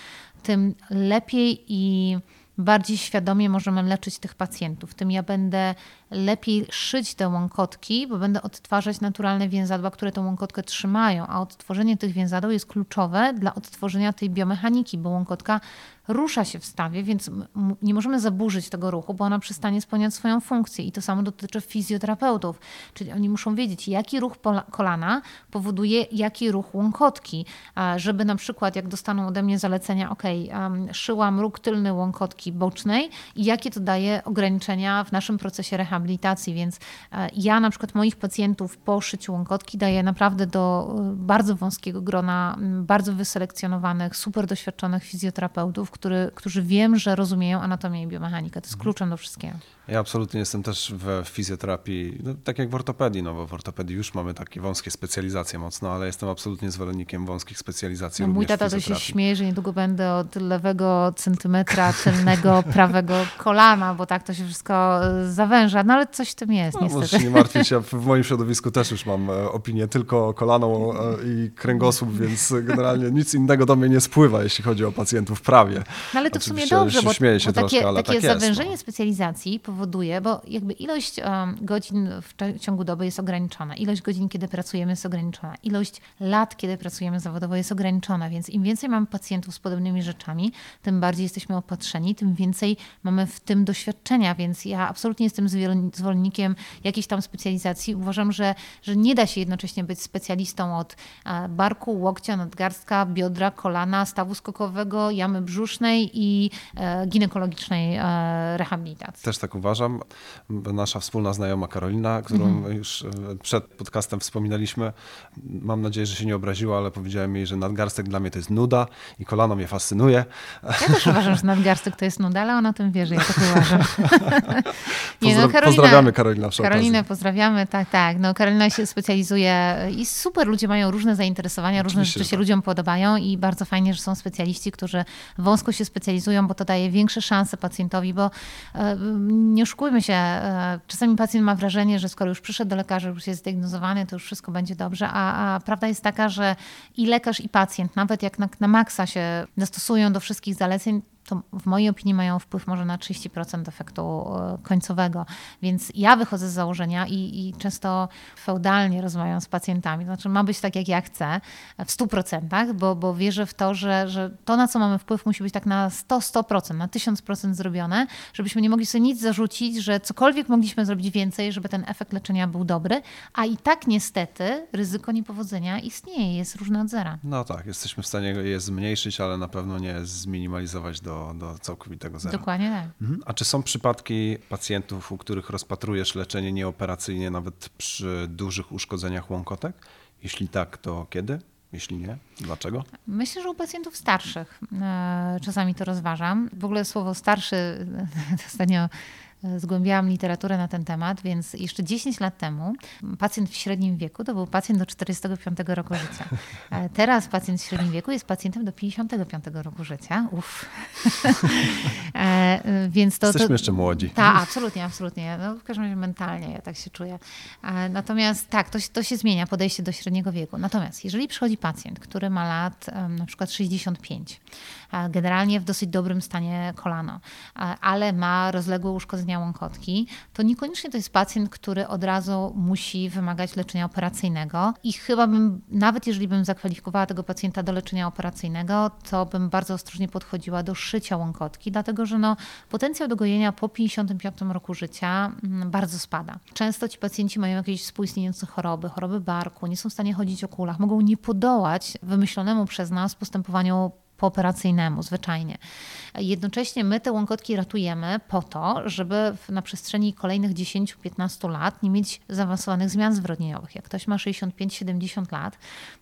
Speaker 2: tym lepiej i bardziej świadomie możemy leczyć tych pacjentów. Tym ja będę lepiej szyć te łąkotki, bo będę odtwarzać naturalne więzadła, które tę łąkotkę trzymają, a odtworzenie tych więzadeł jest kluczowe dla odtworzenia tej biomechaniki, bo łąkotka rusza się w stawie, więc nie możemy zaburzyć tego ruchu, bo ona przestanie spełniać swoją funkcję. I to samo dotyczy fizjoterapeutów, czyli oni muszą wiedzieć, jaki ruch kolana powoduje jaki ruch łąkotki, żeby na przykład jak dostaną ode mnie zalecenia, ok, szyłam róg tylny łąkotki bocznej i jakie to daje ograniczenia w naszym procesie rehabilitacji, więc e, ja na przykład moich pacjentów po szyciu łąkotki daję naprawdę do e, bardzo wąskiego grona, bardzo wyselekcjonowanych, super doświadczonych fizjoterapeutów, który, którzy wiem, że rozumieją anatomię i biomechanikę. To jest mhm. kluczem do wszystkiego.
Speaker 1: Ja absolutnie jestem też w fizjoterapii, no, tak jak w ortopedii, no bo w ortopedii już mamy takie wąskie specjalizacje mocno, ale jestem absolutnie zwolennikiem wąskich specjalizacji.
Speaker 2: No, mój tata to się śmieje, że niedługo będę od lewego centymetra tylnego *laughs* prawego kolana, bo tak to się wszystko zawęża, no ale coś w tym jest
Speaker 1: no,
Speaker 2: niestety.
Speaker 1: Możesz nie martwić się, w moim środowisku też już mam e, opinię tylko o kolano e, i kręgosłup, więc generalnie nic innego do mnie nie spływa, jeśli chodzi o pacjentów prawie.
Speaker 2: No ale to w sumie dobrze, bo, bo takie,
Speaker 1: troszkę,
Speaker 2: takie
Speaker 1: tak
Speaker 2: zawężenie
Speaker 1: jest,
Speaker 2: no. specjalizacji powoduje, bo jakby ilość godzin w ciągu doby jest ograniczona, ilość godzin, kiedy pracujemy jest ograniczona, ilość lat, kiedy pracujemy zawodowo jest ograniczona, więc im więcej mamy pacjentów z podobnymi rzeczami, tym bardziej jesteśmy opatrzeni, tym więcej mamy w tym doświadczenia, więc ja absolutnie jestem zwolennikiem jakiejś tam specjalizacji. Uważam, że, że nie da się jednocześnie być specjalistą od barku, łokcia, nadgarstka, biodra, kolana, stawu skokowego, jamy brzusznej i e, ginekologicznej e, rehabilitacji.
Speaker 1: Też uważam. Nasza wspólna znajoma Karolina, którą mhm. już przed podcastem wspominaliśmy, mam nadzieję, że się nie obraziła, ale powiedziałem jej, że nadgarstek dla mnie to jest nuda i kolano mnie fascynuje.
Speaker 2: Ja też uważam, że nadgarstek to jest nuda, ale ona o tym wie, że ja tak uważam. *laughs*
Speaker 1: nie, no, Karolina, pozdrawiamy Karolina
Speaker 2: Karolinę pozdrawiamy, tak, tak. No, Karolina się specjalizuje i super, ludzie mają różne zainteresowania, Oczywiście, różne rzeczy się tak. ludziom podobają i bardzo fajnie, że są specjaliści, którzy wąsko się specjalizują, bo to daje większe szanse pacjentowi, bo e, nie oszukujmy się, e, czasami pacjent ma wrażenie, że skoro już przyszedł do lekarza, już jest zdiagnozowany, to już wszystko będzie dobrze, a, a prawda jest taka, że i lekarz, i pacjent, nawet jak na, na maksa się dostosują do wszystkich zaleceń, w mojej opinii mają wpływ może na 30% efektu e, końcowego. Więc ja wychodzę z założenia i, i, często feudalnie rozmawiam z pacjentami. Znaczy, ma być tak, jak ja chcę, w 100%, bo, bo wierzę w to, że, że to, na co mamy wpływ, musi być tak na 100-100%, na 1000% zrobione, żebyśmy nie mogli sobie nic zarzucić, że cokolwiek mogliśmy zrobić więcej, żeby ten efekt leczenia był dobry, a i tak niestety ryzyko niepowodzenia istnieje, jest różne od zera.
Speaker 1: No tak, jesteśmy w stanie je zmniejszyć, ale na pewno nie zminimalizować do do, do całkowitego zera.
Speaker 2: Dokładnie tak.
Speaker 1: Mhm. A czy są przypadki pacjentów, u których rozpatrujesz leczenie nieoperacyjnie nawet przy dużych uszkodzeniach łąkotek? Jeśli tak, to kiedy? Jeśli nie, dlaczego?
Speaker 2: Myślę, że u pacjentów starszych e, czasami to rozważam. W ogóle słowo starszy *laughs* ostatnio zgłębiałam literaturę na ten temat, więc jeszcze 10 lat temu pacjent w średnim wieku to był pacjent do 45 roku życia. Teraz pacjent w średnim wieku jest pacjentem do 55 roku życia. Uff. *laughs*
Speaker 1: E, więc to, Jesteśmy to, jeszcze młodzi.
Speaker 2: Tak, absolutnie, absolutnie. No, w każdym razie mentalnie ja tak się czuję. E, natomiast tak, to, to się zmienia, podejście do średniego wieku. Natomiast jeżeli przychodzi pacjent, który ma lat na przykład 65, generalnie w dosyć dobrym stanie kolano, ale ma rozległe uszkodzenia łąkotki, to niekoniecznie to jest pacjent, który od razu musi wymagać leczenia operacyjnego. I chyba bym, nawet jeżeli bym zakwalifikowała tego pacjenta do leczenia operacyjnego, to bym bardzo ostrożnie podchodziła do szycia łąkotki, dlatego że no, potencjał do gojenia po 55 roku życia mm, bardzo spada. Często ci pacjenci mają jakieś współistniejące choroby, choroby barku, nie są w stanie chodzić o kulach, mogą nie podołać wymyślonemu przez nas postępowaniu pooperacyjnemu, zwyczajnie. Jednocześnie my te łąkotki ratujemy po to, żeby na przestrzeni kolejnych 10-15 lat nie mieć zaawansowanych zmian zwrodnieniowych. Jak ktoś ma 65-70 lat,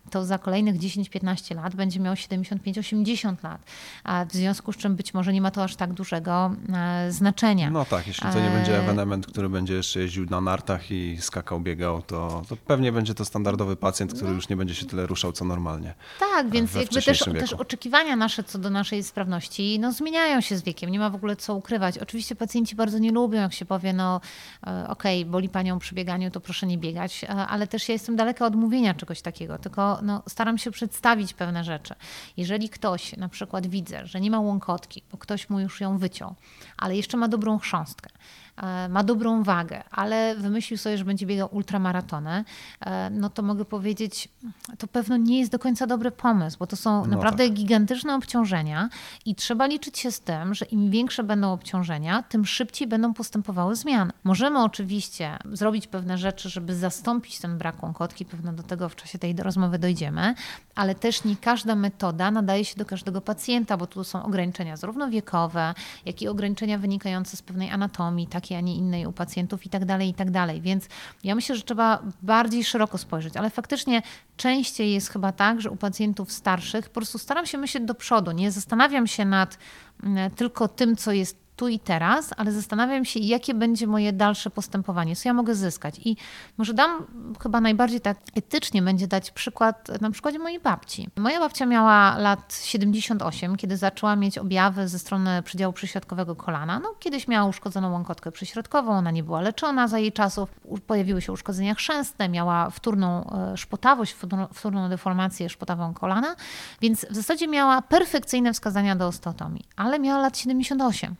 Speaker 2: to za kolejnych 10-15 lat będzie miał 75-80 lat, a w związku z czym być może nie ma to aż tak dużego e, znaczenia.
Speaker 1: No tak, jeśli to nie będzie e, ewenement, który będzie jeszcze jeździł na nartach i skakał, biegał, to, to pewnie będzie to standardowy pacjent, który no. już nie będzie się tyle ruszał, co normalnie.
Speaker 2: Tak, więc jakby też, też oczekiwania nasze co do naszej sprawności no, zmieniają się z wiekiem, nie ma w ogóle co ukrywać. Oczywiście pacjenci bardzo nie lubią, jak się powie, no e, okej, okay, boli panią przy bieganiu, to proszę nie biegać, ale też ja jestem daleka od mówienia czegoś takiego, tylko no, staram się przedstawić pewne rzeczy. Jeżeli ktoś, na przykład widzę, że nie ma łąkotki, bo ktoś mu już ją wyciął, ale jeszcze ma dobrą chrząstkę, E, ma dobrą wagę, ale wymyślił sobie, że będzie biegał ultramaratony, e, no to mogę powiedzieć, to pewno nie jest do końca dobry pomysł, bo to są no naprawdę tak. gigantyczne obciążenia i trzeba liczyć się z tym, że im większe będą obciążenia, tym szybciej będą postępowały zmiany. Możemy oczywiście zrobić pewne rzeczy, żeby zastąpić ten brak łąkotki, pewno do tego w czasie tej rozmowy dojdziemy, ale też nie każda metoda nadaje się do każdego pacjenta, bo tu są ograniczenia zarówno wiekowe, jak i ograniczenia wynikające z pewnej anatomii, takiej takiej, a nie innej u pacjentów i tak dalej, i tak dalej. Więc ja myślę, że trzeba bardziej szeroko spojrzeć, ale faktycznie częściej jest chyba tak, że u pacjentów starszych po prostu staram się myśleć do przodu, nie zastanawiam się nad mm, tylko tym, co jest tu i teraz, ale zastanawiam się, jakie będzie moje dalsze postępowanie, co ja mogę zyskać. I może dam chyba najbardziej tak etycznie będzie dać przykład na przykładzie mojej babci. Moja babcia miała lat 78, kiedy zaczęła mieć objawy ze strony przedziału przyśrodkowego kolana. No, kiedyś miała uszkodzoną łąkotkę przyśrodkową, ona nie była leczona za jej czasów, pojawiły się uszkodzenia chrzęstne, miała wtórną e, szpotawość, wtórną deformację szpotawą kolana, więc w zasadzie miała perfekcyjne wskazania do osteotomii, ale miała lat 78.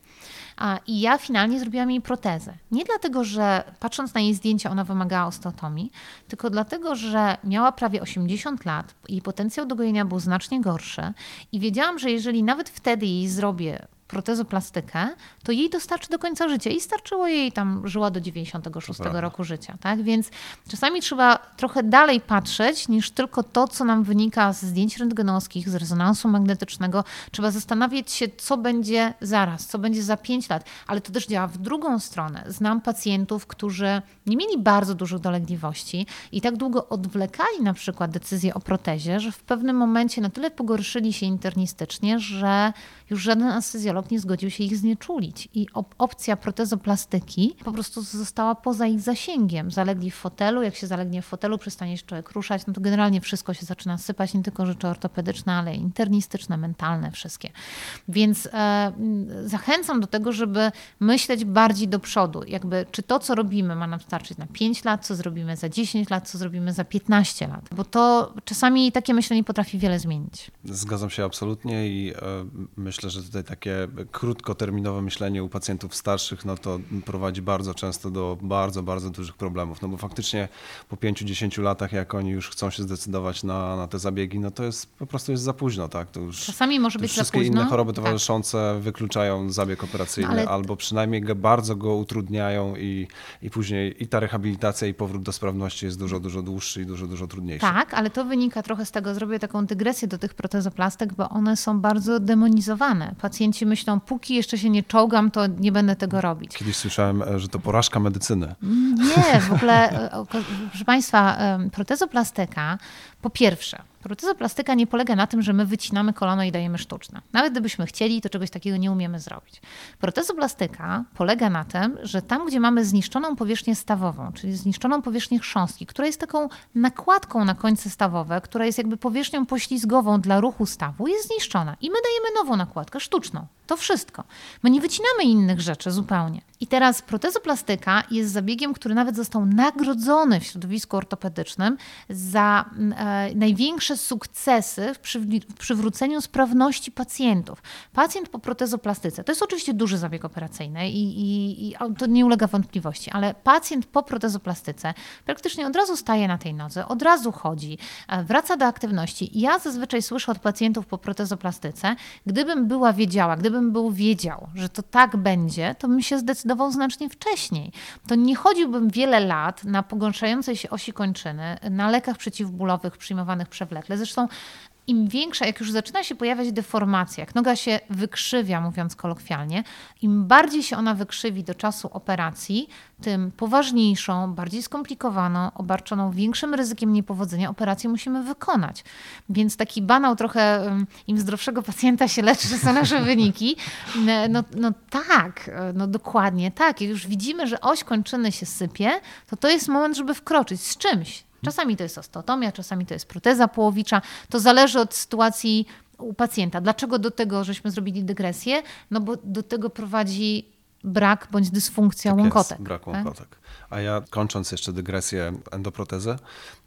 Speaker 2: I ja finalnie zrobiłam jej protezę. Nie dlatego, że patrząc na jej zdjęcia ona wymagała osteotomii, tylko dlatego, że miała prawie 80 lat, jej potencjał do gojenia był znacznie gorszy i wiedziałam, że jeżeli nawet wtedy jej zrobię protezoplastykę, to jej dostarczy do końca życia. I starczyło jej tam, żyła do 96 roku życia. Tak? Więc czasami trzeba trochę dalej patrzeć niż tylko to, co nam wynika z zdjęć rentgenowskich, z rezonansu magnetycznego. Trzeba zastanawiać się, co będzie zaraz, co będzie za 5 lat. Ale to też działa w drugą stronę. Znam pacjentów, którzy nie mieli bardzo dużych dolegliwości i tak długo odwlekali na przykład decyzję o protezie, że w pewnym momencie na tyle pogorszyli się internistycznie, że już żaden anestezjolog nie zgodził się ich znieczulić. I op opcja protezoplastyki po prostu została poza ich zasięgiem. Zalegli w fotelu, jak się zalegnie w fotelu, przestanie się człowiek ruszać, no to generalnie wszystko się zaczyna sypać, nie tylko rzeczy ortopedyczne, ale internistyczne, mentalne, wszystkie. Więc e, zachęcam do tego, żeby myśleć bardziej do przodu. Jakby, czy to, co robimy, ma nam starczyć na 5 lat, co zrobimy za 10 lat, co zrobimy za 15 lat. Bo to czasami takie myślenie potrafi wiele zmienić.
Speaker 1: Zgadzam się absolutnie i e, myślę, myślę, że tutaj takie krótkoterminowe myślenie u pacjentów starszych, no to prowadzi bardzo często do bardzo, bardzo dużych problemów. No bo faktycznie po 5-10 latach, jak oni już chcą się zdecydować na, na te zabiegi, no to jest po prostu jest za późno, tak? To już,
Speaker 2: Czasami może być
Speaker 1: wszystkie
Speaker 2: za późno.
Speaker 1: inne choroby tak. towarzyszące tak. wykluczają zabieg operacyjny, no, ale... albo przynajmniej go, bardzo go utrudniają i, i później i ta rehabilitacja i powrót do sprawności jest dużo, dużo dłuższy i dużo, dużo trudniejszy.
Speaker 2: Tak, ale to wynika trochę z tego, zrobię taką dygresję do tych protezoplastek, bo one są bardzo demonizowane Pacjenci myślą, póki jeszcze się nie czołgam, to nie będę tego robić.
Speaker 1: Kiedyś słyszałem, e, że to porażka medycyny.
Speaker 2: Nie, w ogóle, e, proszę Państwa, protezoplastyka po pierwsze, protezoplastyka nie polega na tym, że my wycinamy kolano i dajemy sztuczne. Nawet gdybyśmy chcieli, to czegoś takiego nie umiemy zrobić. Protezoplastyka polega na tym, że tam, gdzie mamy zniszczoną powierzchnię stawową, czyli zniszczoną powierzchnię chrząstki, która jest taką nakładką na końce stawowe, która jest jakby powierzchnią poślizgową dla ruchu stawu, jest zniszczona. I my dajemy nową nakładkę, sztuczną. To wszystko. My nie wycinamy innych rzeczy zupełnie. I teraz protezoplastyka jest zabiegiem, który nawet został nagrodzony w środowisku ortopedycznym za e, największe sukcesy w, w przywróceniu sprawności pacjentów. Pacjent po protezoplastyce, to jest oczywiście duży zabieg operacyjny i, i, i to nie ulega wątpliwości, ale pacjent po protezoplastyce praktycznie od razu staje na tej nodze, od razu chodzi, e, wraca do aktywności. Ja zazwyczaj słyszę od pacjentów po protezoplastyce, gdybym była wiedziała, gdybym był wiedział, że to tak będzie, to bym się zdecydował znacznie wcześniej. To nie chodziłbym wiele lat na pogarszającej się osi kończyny, na lekach przeciwbólowych przyjmowanych przewlekle. Zresztą im większa, jak już zaczyna się pojawiać deformacja, jak noga się wykrzywia, mówiąc kolokwialnie, im bardziej się ona wykrzywi do czasu operacji, tym poważniejszą, bardziej skomplikowaną, obarczoną większym ryzykiem niepowodzenia operację musimy wykonać. Więc taki banał trochę im zdrowszego pacjenta się leczy, że są nasze *laughs* wyniki. No, no tak, no dokładnie tak. Jak już widzimy, że oś kończyny się sypie, to to jest moment, żeby wkroczyć z czymś Czasami to jest osteotomia, czasami to jest proteza połowicza. To zależy od sytuacji u pacjenta. Dlaczego do tego żeśmy zrobili dygresję? No bo do tego prowadzi brak bądź dysfunkcja
Speaker 1: tak
Speaker 2: łąkotek.
Speaker 1: Jest, brak tak? łąkotek. Tak? A ja kończąc jeszcze dygresję endoprotezę,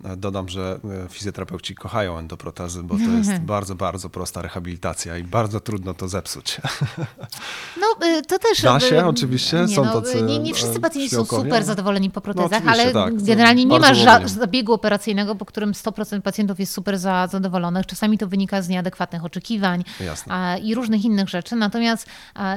Speaker 1: e, dodam, że e, fizjoterapeuci kochają endoprotezy, bo to jest *laughs* bardzo, bardzo prosta rehabilitacja i bardzo trudno to zepsuć. *laughs*
Speaker 2: No y, to też...
Speaker 1: Da się oczywiście, nie, są no, tacy
Speaker 2: nie, nie wszyscy pacjenci są super zadowoleni po no, protezach, no, ale tak, generalnie nie ma zabiegu operacyjnego, po którym 100% pacjentów jest super zadowolonych. Czasami to wynika z nieadekwatnych oczekiwań Jasne. i różnych innych rzeczy. Natomiast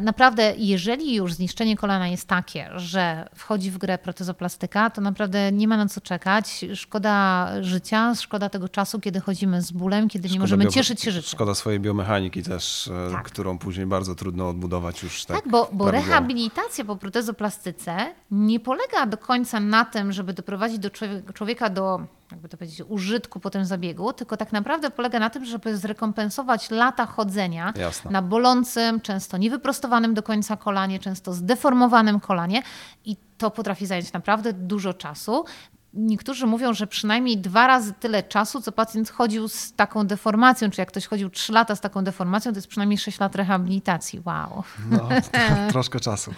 Speaker 2: naprawdę, jeżeli już zniszczenie kolana jest takie, że wchodzi w grę protezoplastyka, plastyka, to naprawdę nie ma na co czekać. Szkoda życia, szkoda tego czasu, kiedy chodzimy z bólem, kiedy nie możemy cieszyć się życiem.
Speaker 1: Szkoda swojej biomechaniki też, e, tak. którą później bardzo trudno odbudować już tak.
Speaker 2: Tak, bo, bo rehabilitacja po protezoplastyce nie polega do końca na tym, żeby doprowadzić do człowieka do jakby to powiedzieć, użytku po tym zabiegu, tylko tak naprawdę polega na tym, żeby zrekompensować lata chodzenia
Speaker 1: Jasne.
Speaker 2: na bolącym, często niewyprostowanym do końca kolanie, często zdeformowanym kolanie i to potrafi zająć naprawdę dużo czasu. Niektórzy mówią, że przynajmniej dwa razy tyle czasu, co pacjent chodził z taką deformacją, czy jak ktoś chodził trzy lata z taką deformacją, to jest przynajmniej sześć lat rehabilitacji. Wow.
Speaker 1: No, *laughs* troszkę czasu.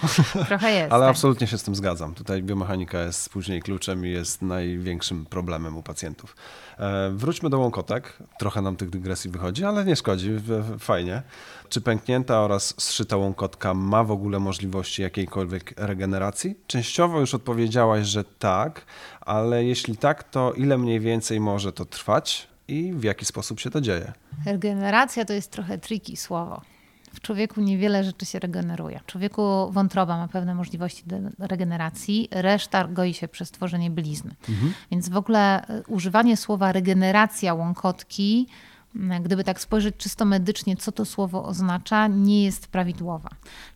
Speaker 2: Trochę jest.
Speaker 1: Ale
Speaker 2: tak.
Speaker 1: absolutnie się z tym zgadzam. Tutaj biomechanika jest później kluczem i jest największym problemem u pacjentów. E, wróćmy do łąkotek. Trochę nam tych dygresji wychodzi, ale nie szkodzi. Fajnie. Czy pęknięta oraz zszyta łąkotka ma w ogóle możliwości jakiejkolwiek regeneracji? Częściowo już odpowiedziałaś, że tak, ale jeśli tak, to ile mniej więcej może to trwać i w jaki sposób się to dzieje?
Speaker 2: Regeneracja to jest trochę tricky słowo. W człowieku niewiele rzeczy się regeneruje. W człowieku wątroba ma pewne możliwości regeneracji, reszta goi się przez tworzenie blizny. Mhm. Więc w ogóle używanie słowa regeneracja łąkotki gdyby tak spojrzeć czysto medycznie, co to słowo oznacza, nie jest prawidłowa.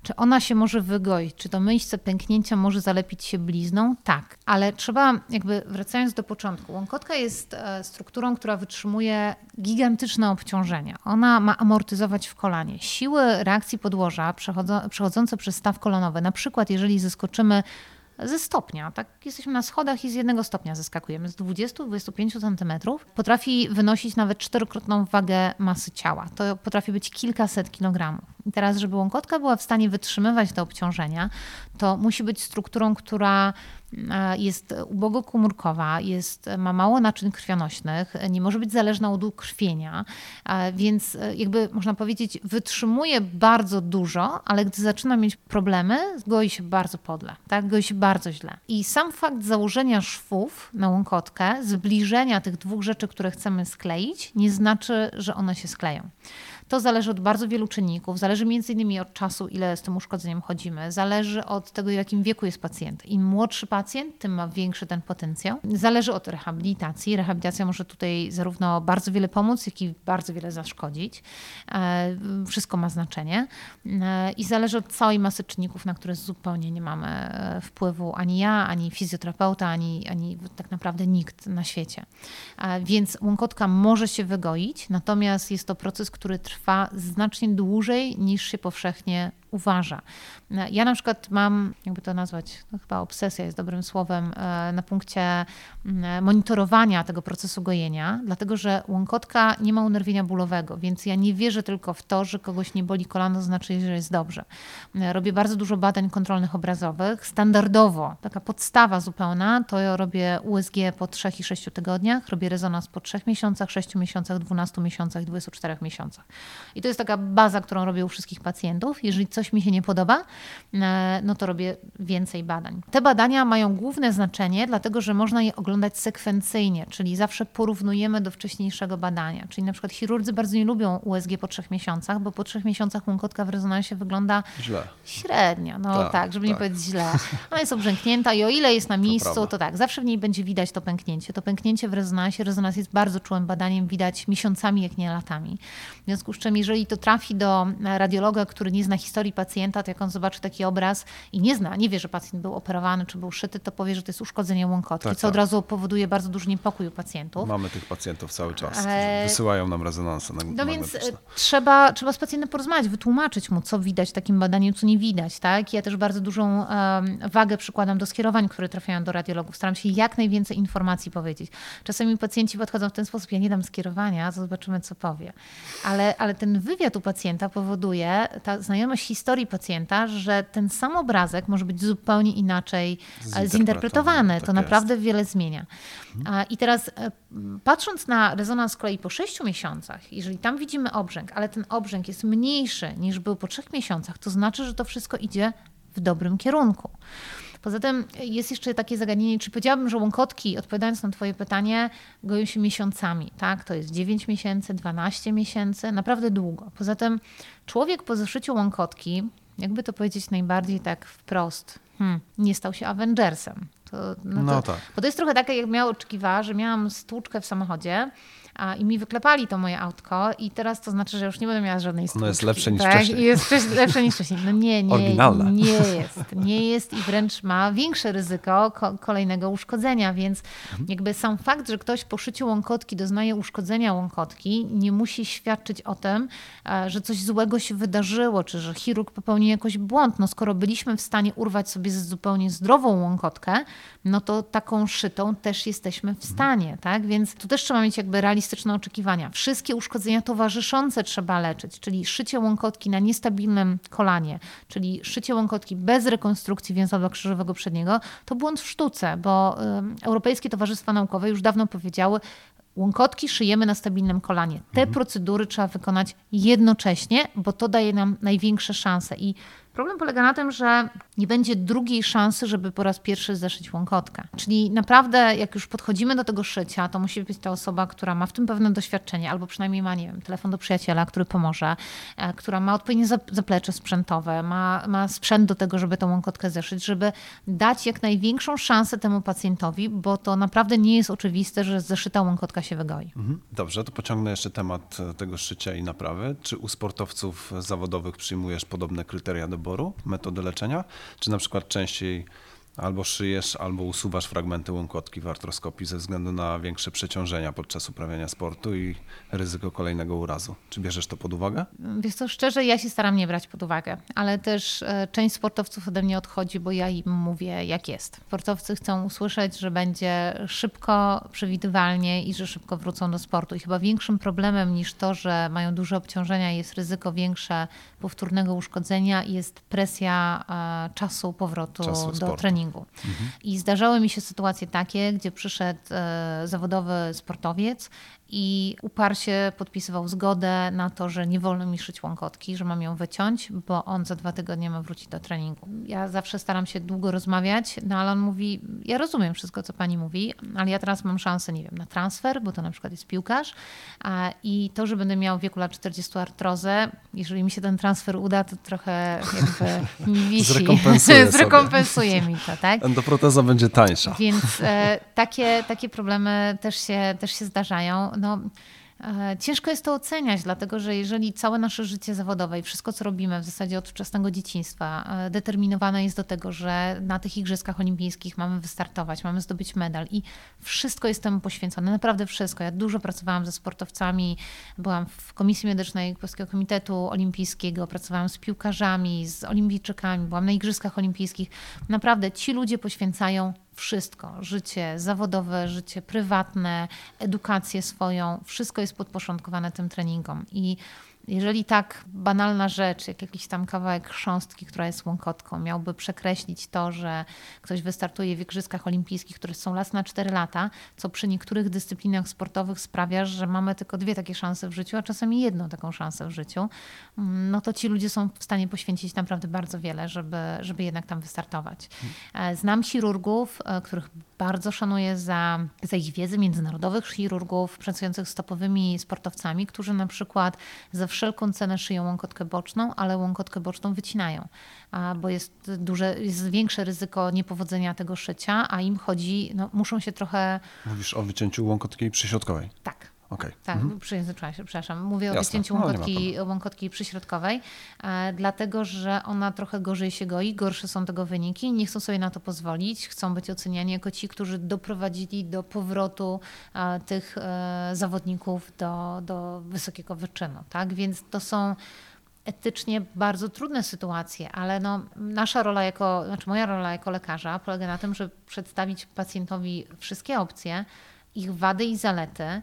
Speaker 2: Czy ona się może wygoić? Czy to miejsce pęknięcia może zalepić się blizną? Tak, ale trzeba, jakby wracając do początku, łąkotka jest e, strukturą, która wytrzymuje gigantyczne obciążenia. Ona ma amortyzować w kolanie. Siły reakcji podłoża przechodzące przez staw kolanowy, na przykład jeżeli zeskoczymy ze stopnia. Tak jesteśmy na schodach i z jednego stopnia zeskakujemy. Z 20-25 cm potrafi wynosić nawet czterokrotną wagę masy ciała. To potrafi być kilkaset kilogramów. I teraz, żeby łąkotka była w stanie wytrzymywać te obciążenia, to musi być strukturą, która jest ubogokomórkowa, jest, ma mało naczyń krwionośnych, nie może być zależna od ukrwienia, e, więc e, jakby można powiedzieć wytrzymuje bardzo dużo, ale gdy zaczyna mieć problemy, goi się bardzo podle, tak? goi się bardzo źle. I sam fakt założenia szwów na łąkotkę, zbliżenia tych dwóch rzeczy, które chcemy skleić, nie znaczy, że one się skleją. To zależy od bardzo wielu czynników. Zależy między innymi od czasu, ile z tym uszkodzeniem chodzimy. Zależy od tego, w jakim wieku jest pacjent. Im młodszy pacjent, tym ma większy ten potencjał. Zależy od rehabilitacji. Rehabilitacja może tutaj zarówno bardzo wiele pomóc, jak i bardzo wiele zaszkodzić. E, wszystko ma znaczenie. E, I zależy od całej masy czynników, na które zupełnie nie mamy e, wpływu ani ja, ani fizjoterapeuta, ani, ani tak naprawdę nikt na świecie. Więc łąkotka może się wygoić, natomiast jest to proces, który trwa trwa znacznie dłużej niż się powszechnie uważa. Ja na przykład mam, jakby to nazwać, no chyba obsesja jest dobrym słowem, e, na punkcie mm, monitorowania tego procesu gojenia, dlatego że łąkotka nie ma unerwienia bólowego, więc ja nie wierzę tylko w to, że kogoś nie boli kolano, znaczy, że jest dobrze. E, robię bardzo dużo badań kontrolnych obrazowych. Standardowo, taka podstawa zupełna, to ja robię USG po 3 i 6 tygodniach, robię rezonans po 3 miesiącach, 6 miesiącach, 12 miesiącach, 24 miesiącach. I to jest taka baza, którą robię u wszystkich pacjentów. Jeżeli coś coś mi się nie podoba, e, no to robię więcej badań. Te badania mają główne znaczenie, dlatego że można je oglądać sekwencyjnie, czyli zawsze porównujemy do wcześniejszego badania. Czyli na przykład chirurdzy bardzo nie lubią USG po trzech miesiącach, bo po trzech miesiącach łąkotka w rezonansie wygląda
Speaker 1: źle.
Speaker 2: średnio. No tak, tak żeby tak. nie powiedzieć źle. Ona jest obrzęknięta i o ile jest na miejscu, to, to tak, zawsze w niej będzie widać to pęknięcie. To pęknięcie w rezonansie, rezonans jest bardzo czułym badaniem, widać miesiącami, jak nie latami. W związku z czym, jeżeli to trafi do radiologa, który nie zna historii pacjenta, to jak on zobaczy taki obraz i nie zna, nie wie, że pacjent był operowany czy był szyty, to powie, że to jest uszkodzenie łąkotki, tak, co tak. od razu powoduje bardzo duży niepokój u pacjentów.
Speaker 1: Mamy tych pacjentów cały czas, e... wysyłają nam rezonanse
Speaker 2: No więc e, trzeba, trzeba z pacjentem porozmawiać, wytłumaczyć mu, co widać w takim badaniu, co nie widać. Tak? Ja też bardzo dużą um, wagę przykładam do skierowań, które trafiają do radiologów. Staram się jak najwięcej informacji powiedzieć. Czasami pacjenci podchodzą w ten sposób, ja nie dam skierowania, zobaczymy, co powie. Ale, ale ten wywiad u pacjenta powoduje, ta znajomość historii, historii pacjenta, że ten sam obrazek może być zupełnie inaczej e, zinterpretowany. Tak to jest. naprawdę wiele zmienia. Mhm. I teraz e, patrząc na rezonans z kolei po 6 miesiącach, jeżeli tam widzimy obrzęk, ale ten obrzęk jest mniejszy niż był po 3 miesiącach, to znaczy, że to wszystko idzie w dobrym kierunku. Poza tym jest jeszcze takie zagadnienie, czy powiedziałabym, że łąkotki, odpowiadając na Twoje pytanie, goją się miesiącami, tak? To jest 9 miesięcy, 12 miesięcy, naprawdę długo. Poza tym człowiek po zeszyciu łąkotki, jakby to powiedzieć najbardziej tak wprost, hmm, nie stał się Avengersem. To, no, to, no tak. Bo to jest trochę takie, jak miała oczekiwała, że miałam stłuczkę w samochodzie, a, i mi wyklepali to moje autko i teraz to znaczy, że już nie będę miała żadnej stłuczki.
Speaker 1: No jest lepsze niż
Speaker 2: tak?
Speaker 1: wcześniej.
Speaker 2: I jest lepsze niż wcześniej. No nie, nie,
Speaker 1: Oryginalne.
Speaker 2: nie jest. Nie jest i wręcz ma większe ryzyko ko kolejnego uszkodzenia, więc jakby sam fakt, że ktoś po szyciu łąkotki doznaje uszkodzenia łąkotki, nie musi świadczyć o tym, e, że coś złego się wydarzyło, czy że chirurg popełnił jakiś błąd. No skoro byliśmy w stanie urwać sobie zupełnie zdrową łąkotkę, no to taką szytą też jesteśmy w stanie, tak? Więc tu też trzeba mieć jakby realistyczne oczekiwania. Wszystkie uszkodzenia towarzyszące trzeba leczyć, czyli szycie łąkotki na niestabilnym kolanie, czyli szycie łąkotki bez rekonstrukcji więzadła krzyżowego przedniego, to błąd w sztuce, bo Europejskie Towarzystwa Naukowe już dawno powiedziały, Łąkotki szyjemy na stabilnym kolanie. Te mhm. procedury trzeba wykonać jednocześnie, bo to daje nam największe szanse. I Problem polega na tym, że nie będzie drugiej szansy, żeby po raz pierwszy zeszyć łąkotkę. Czyli naprawdę, jak już podchodzimy do tego szycia, to musi być ta osoba, która ma w tym pewne doświadczenie, albo przynajmniej ma, nie wiem, telefon do przyjaciela, który pomoże, e, która ma odpowiednie zaplecze sprzętowe, ma, ma sprzęt do tego, żeby tą łąkotkę zeszyć, żeby dać jak największą szansę temu pacjentowi, bo to naprawdę nie jest oczywiste, że zeszyta łąkotka się wygoi.
Speaker 1: Mhm. Dobrze, to pociągnę jeszcze temat e, tego szycia i naprawy. Czy u sportowców zawodowych przyjmujesz podobne kryteria do wyboru metody leczenia, czy na przykład częściej albo szyjesz, albo usuwasz fragmenty łąkotki w artroskopii ze względu na większe przeciążenia podczas uprawiania sportu i ryzyko kolejnego urazu. Czy bierzesz to pod uwagę?
Speaker 2: Wiesz co, szczerze ja się staram nie brać pod uwagę, ale też e, część sportowców ode mnie odchodzi, bo ja im mówię jak jest. Sportowcy chcą usłyszeć, że będzie szybko, przewidywalnie i że szybko wrócą do sportu. I chyba większym problemem niż to, że mają duże obciążenia jest ryzyko większe powtórnego uszkodzenia jest presja e, czasu powrotu czasu do sportu. treningu treningu. Mhm. I zdarzały mi się sytuacje takie, gdzie przyszedł e, zawodowy sportowiec i uparcie podpisywał zgodę na to, że nie wolno mi szyć łąkotki, że mam ją wyciąć, bo on za dwa tygodnie ma wrócić do treningu. Ja zawsze staram się długo rozmawiać, no ale on mówi, ja rozumiem wszystko, co pani mówi, ale ja teraz mam szansę, nie wiem, na transfer, bo to na przykład jest piłkarz i to, że będę miał w wieku lat 40 artrozę, jeżeli mi się ten transfer uda, to trochę jakby mi *laughs* wisi.
Speaker 1: Zrekompensuje, *laughs*
Speaker 2: Zrekompensuje mi to, tak?
Speaker 1: Endoproteza będzie tańsza.
Speaker 2: Więc e, takie, takie problemy też się, też się zdarzają no, e, Ciężko jest to oceniać, dlatego że jeżeli całe nasze życie zawodowe i wszystko, co robimy w zasadzie od wczesnego dzieciństwa, e, determinowane jest do tego, że na tych Igrzyskach Olimpijskich mamy wystartować, mamy zdobyć medal i wszystko jest temu poświęcone, naprawdę wszystko. Ja dużo pracowałam ze sportowcami, byłam w Komisji Medycznej Polskiego Komitetu Olimpijskiego, pracowałam z piłkarzami, z olimpijczykami, byłam na Igrzyskach Olimpijskich. Naprawdę ci ludzie poświęcają wszystko. Życie zawodowe, życie prywatne, edukację swoją, wszystko jest podporządkowane tym treningom. I jeżeli tak banalna rzecz, jak jakiś tam kawałek chrząstki, która jest łąkotką, miałby przekreślić to, że ktoś wystartuje w Igrzyskach Olimpijskich, które są raz na 4 lata, co przy niektórych dyscyplinach sportowych sprawia, że mamy tylko dwie takie szanse w życiu, a czasami jedną taką szansę w życiu, mm, no to ci ludzie są w stanie poświęcić naprawdę bardzo wiele, żeby, żeby jednak tam wystartować. E, znam chirurgów, e, których bardzo szanuję za, za ich wiedzę, międzynarodowych chirurgów pracujących z topowymi sportowcami, którzy na przykład za wszelką cenę szyją łąkotkę boczną, ale łąkotkę boczną wycinają, bo jest duże, jest większe ryzyko niepowodzenia tego szycia, a im chodzi, no, muszą się trochę...
Speaker 1: Mówisz o wycięciu łąkotki przyśrodkowej.
Speaker 2: Tak.
Speaker 1: Okay.
Speaker 2: Tak, mhm. przejęzyczyłam się, przepraszam. Mówię Jasne. o wycięciu no, łąkotki, no, łąkotki przyśrodkowej, e, dlatego że ona trochę gorzej się goi, gorsze są tego wyniki, nie chcą sobie na to pozwolić, chcą być oceniani jako ci, którzy doprowadzili do powrotu e, tych e, zawodników do, do wysokiego wyczynu. Tak? Więc to są etycznie bardzo trudne sytuacje, ale no, nasza rola jako, znaczy moja rola jako lekarza polega na tym, żeby przedstawić pacjentowi wszystkie opcje, ich wady i zalety,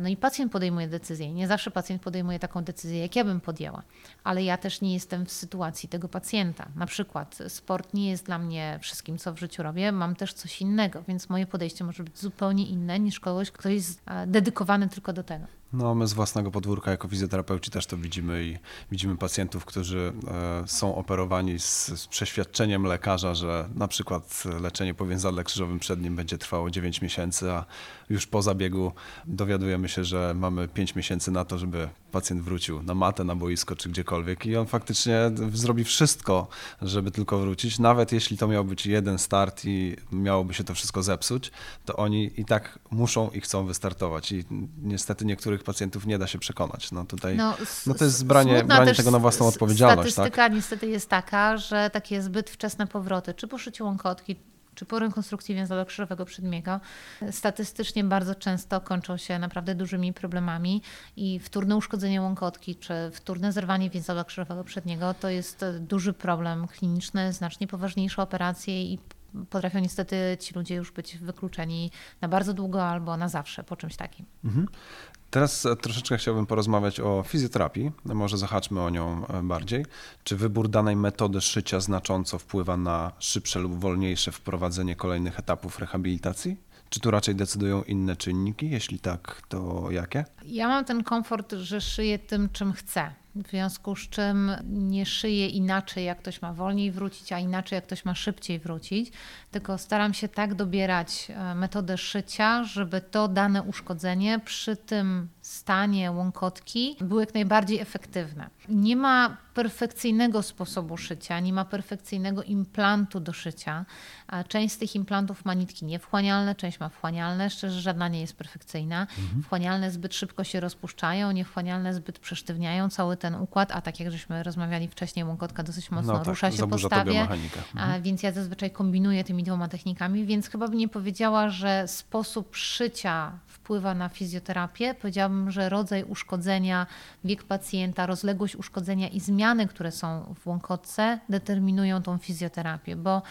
Speaker 2: no i pacjent podejmuje decyzję. Nie zawsze pacjent podejmuje taką decyzję, jak ja bym podjęła, ale ja też nie jestem w sytuacji tego pacjenta. Na przykład sport nie jest dla mnie wszystkim, co w życiu robię, mam też coś innego, więc moje podejście może być zupełnie inne niż kogoś, kto jest e, dedykowany tylko do tego.
Speaker 1: No, my z własnego podwórka jako fizjoterapeuci też to widzimy i widzimy pacjentów, którzy e, są operowani z, z przeświadczeniem lekarza, że na przykład leczenie po więzadle krzyżowym przednim będzie trwało 9 miesięcy, a już po zabiegu dowiadujemy się, że mamy 5 miesięcy na to, żeby pacjent wrócił na matę, na boisko czy gdziekolwiek i on faktycznie zrobi wszystko, żeby tylko wrócić. Nawet jeśli to miał być jeden start i miałoby się to wszystko zepsuć, to oni i tak muszą i chcą wystartować. I niestety niektórych pacjentów nie da się przekonać. No tutaj no, no to jest branie, branie tego na własną odpowiedzialność.
Speaker 2: Statystyka tak? niestety jest taka, że takie zbyt wczesne powroty, czy po szyciu łąkotki, czy po rekonstrukcji więzadła krzyżowego przedniego statystycznie bardzo często kończą się naprawdę dużymi problemami i wtórne uszkodzenie łąkotki czy wtórne zerwanie więzadła krzyżowego przedniego to jest duży problem kliniczny, znacznie poważniejsze operacje i potrafią niestety ci ludzie już być wykluczeni na bardzo długo albo na zawsze po czymś takim. Mhm.
Speaker 1: Teraz troszeczkę chciałbym porozmawiać o fizjoterapii. Może zahaczmy o nią e, bardziej. Czy wybór danej metody szycia znacząco wpływa na szybsze lub wolniejsze wprowadzenie kolejnych etapów rehabilitacji? Czy tu raczej decydują inne czynniki? Jeśli tak, to jakie?
Speaker 2: Ja mam ten komfort, że szyję tym, czym chcę. W związku z czym nie szyję inaczej, jak ktoś ma wolniej wrócić, a inaczej, jak ktoś ma szybciej wrócić, tylko staram się tak dobierać e, metodę szycia, żeby to dane uszkodzenie przy tym stanie łąkotki było jak najbardziej efektywne. Nie ma perfekcyjnego sposobu szycia, nie ma perfekcyjnego implantu do szycia. Część z tych implantów ma nitki niewchłanialne, część ma wchłanialne, szczerze żadna nie jest perfekcyjna. Mhm. Wchłanialne zbyt szybko się rozpuszczają, niewchłanialne zbyt przesztywniają cały ten układ, a tak jak żeśmy rozmawiali wcześniej, łąkotka dosyć mocno no tak, rusza się po stawie, mhm. więc ja zazwyczaj kombinuję tymi dwoma technikami, więc chyba bym nie powiedziała, że sposób szycia wpływa na fizjoterapię. Powiedziałabym, że rodzaj uszkodzenia, wiek pacjenta, rozległość uszkodzenia i zmiany, które są w łąkotce, determinują tą fizjoterapię, bo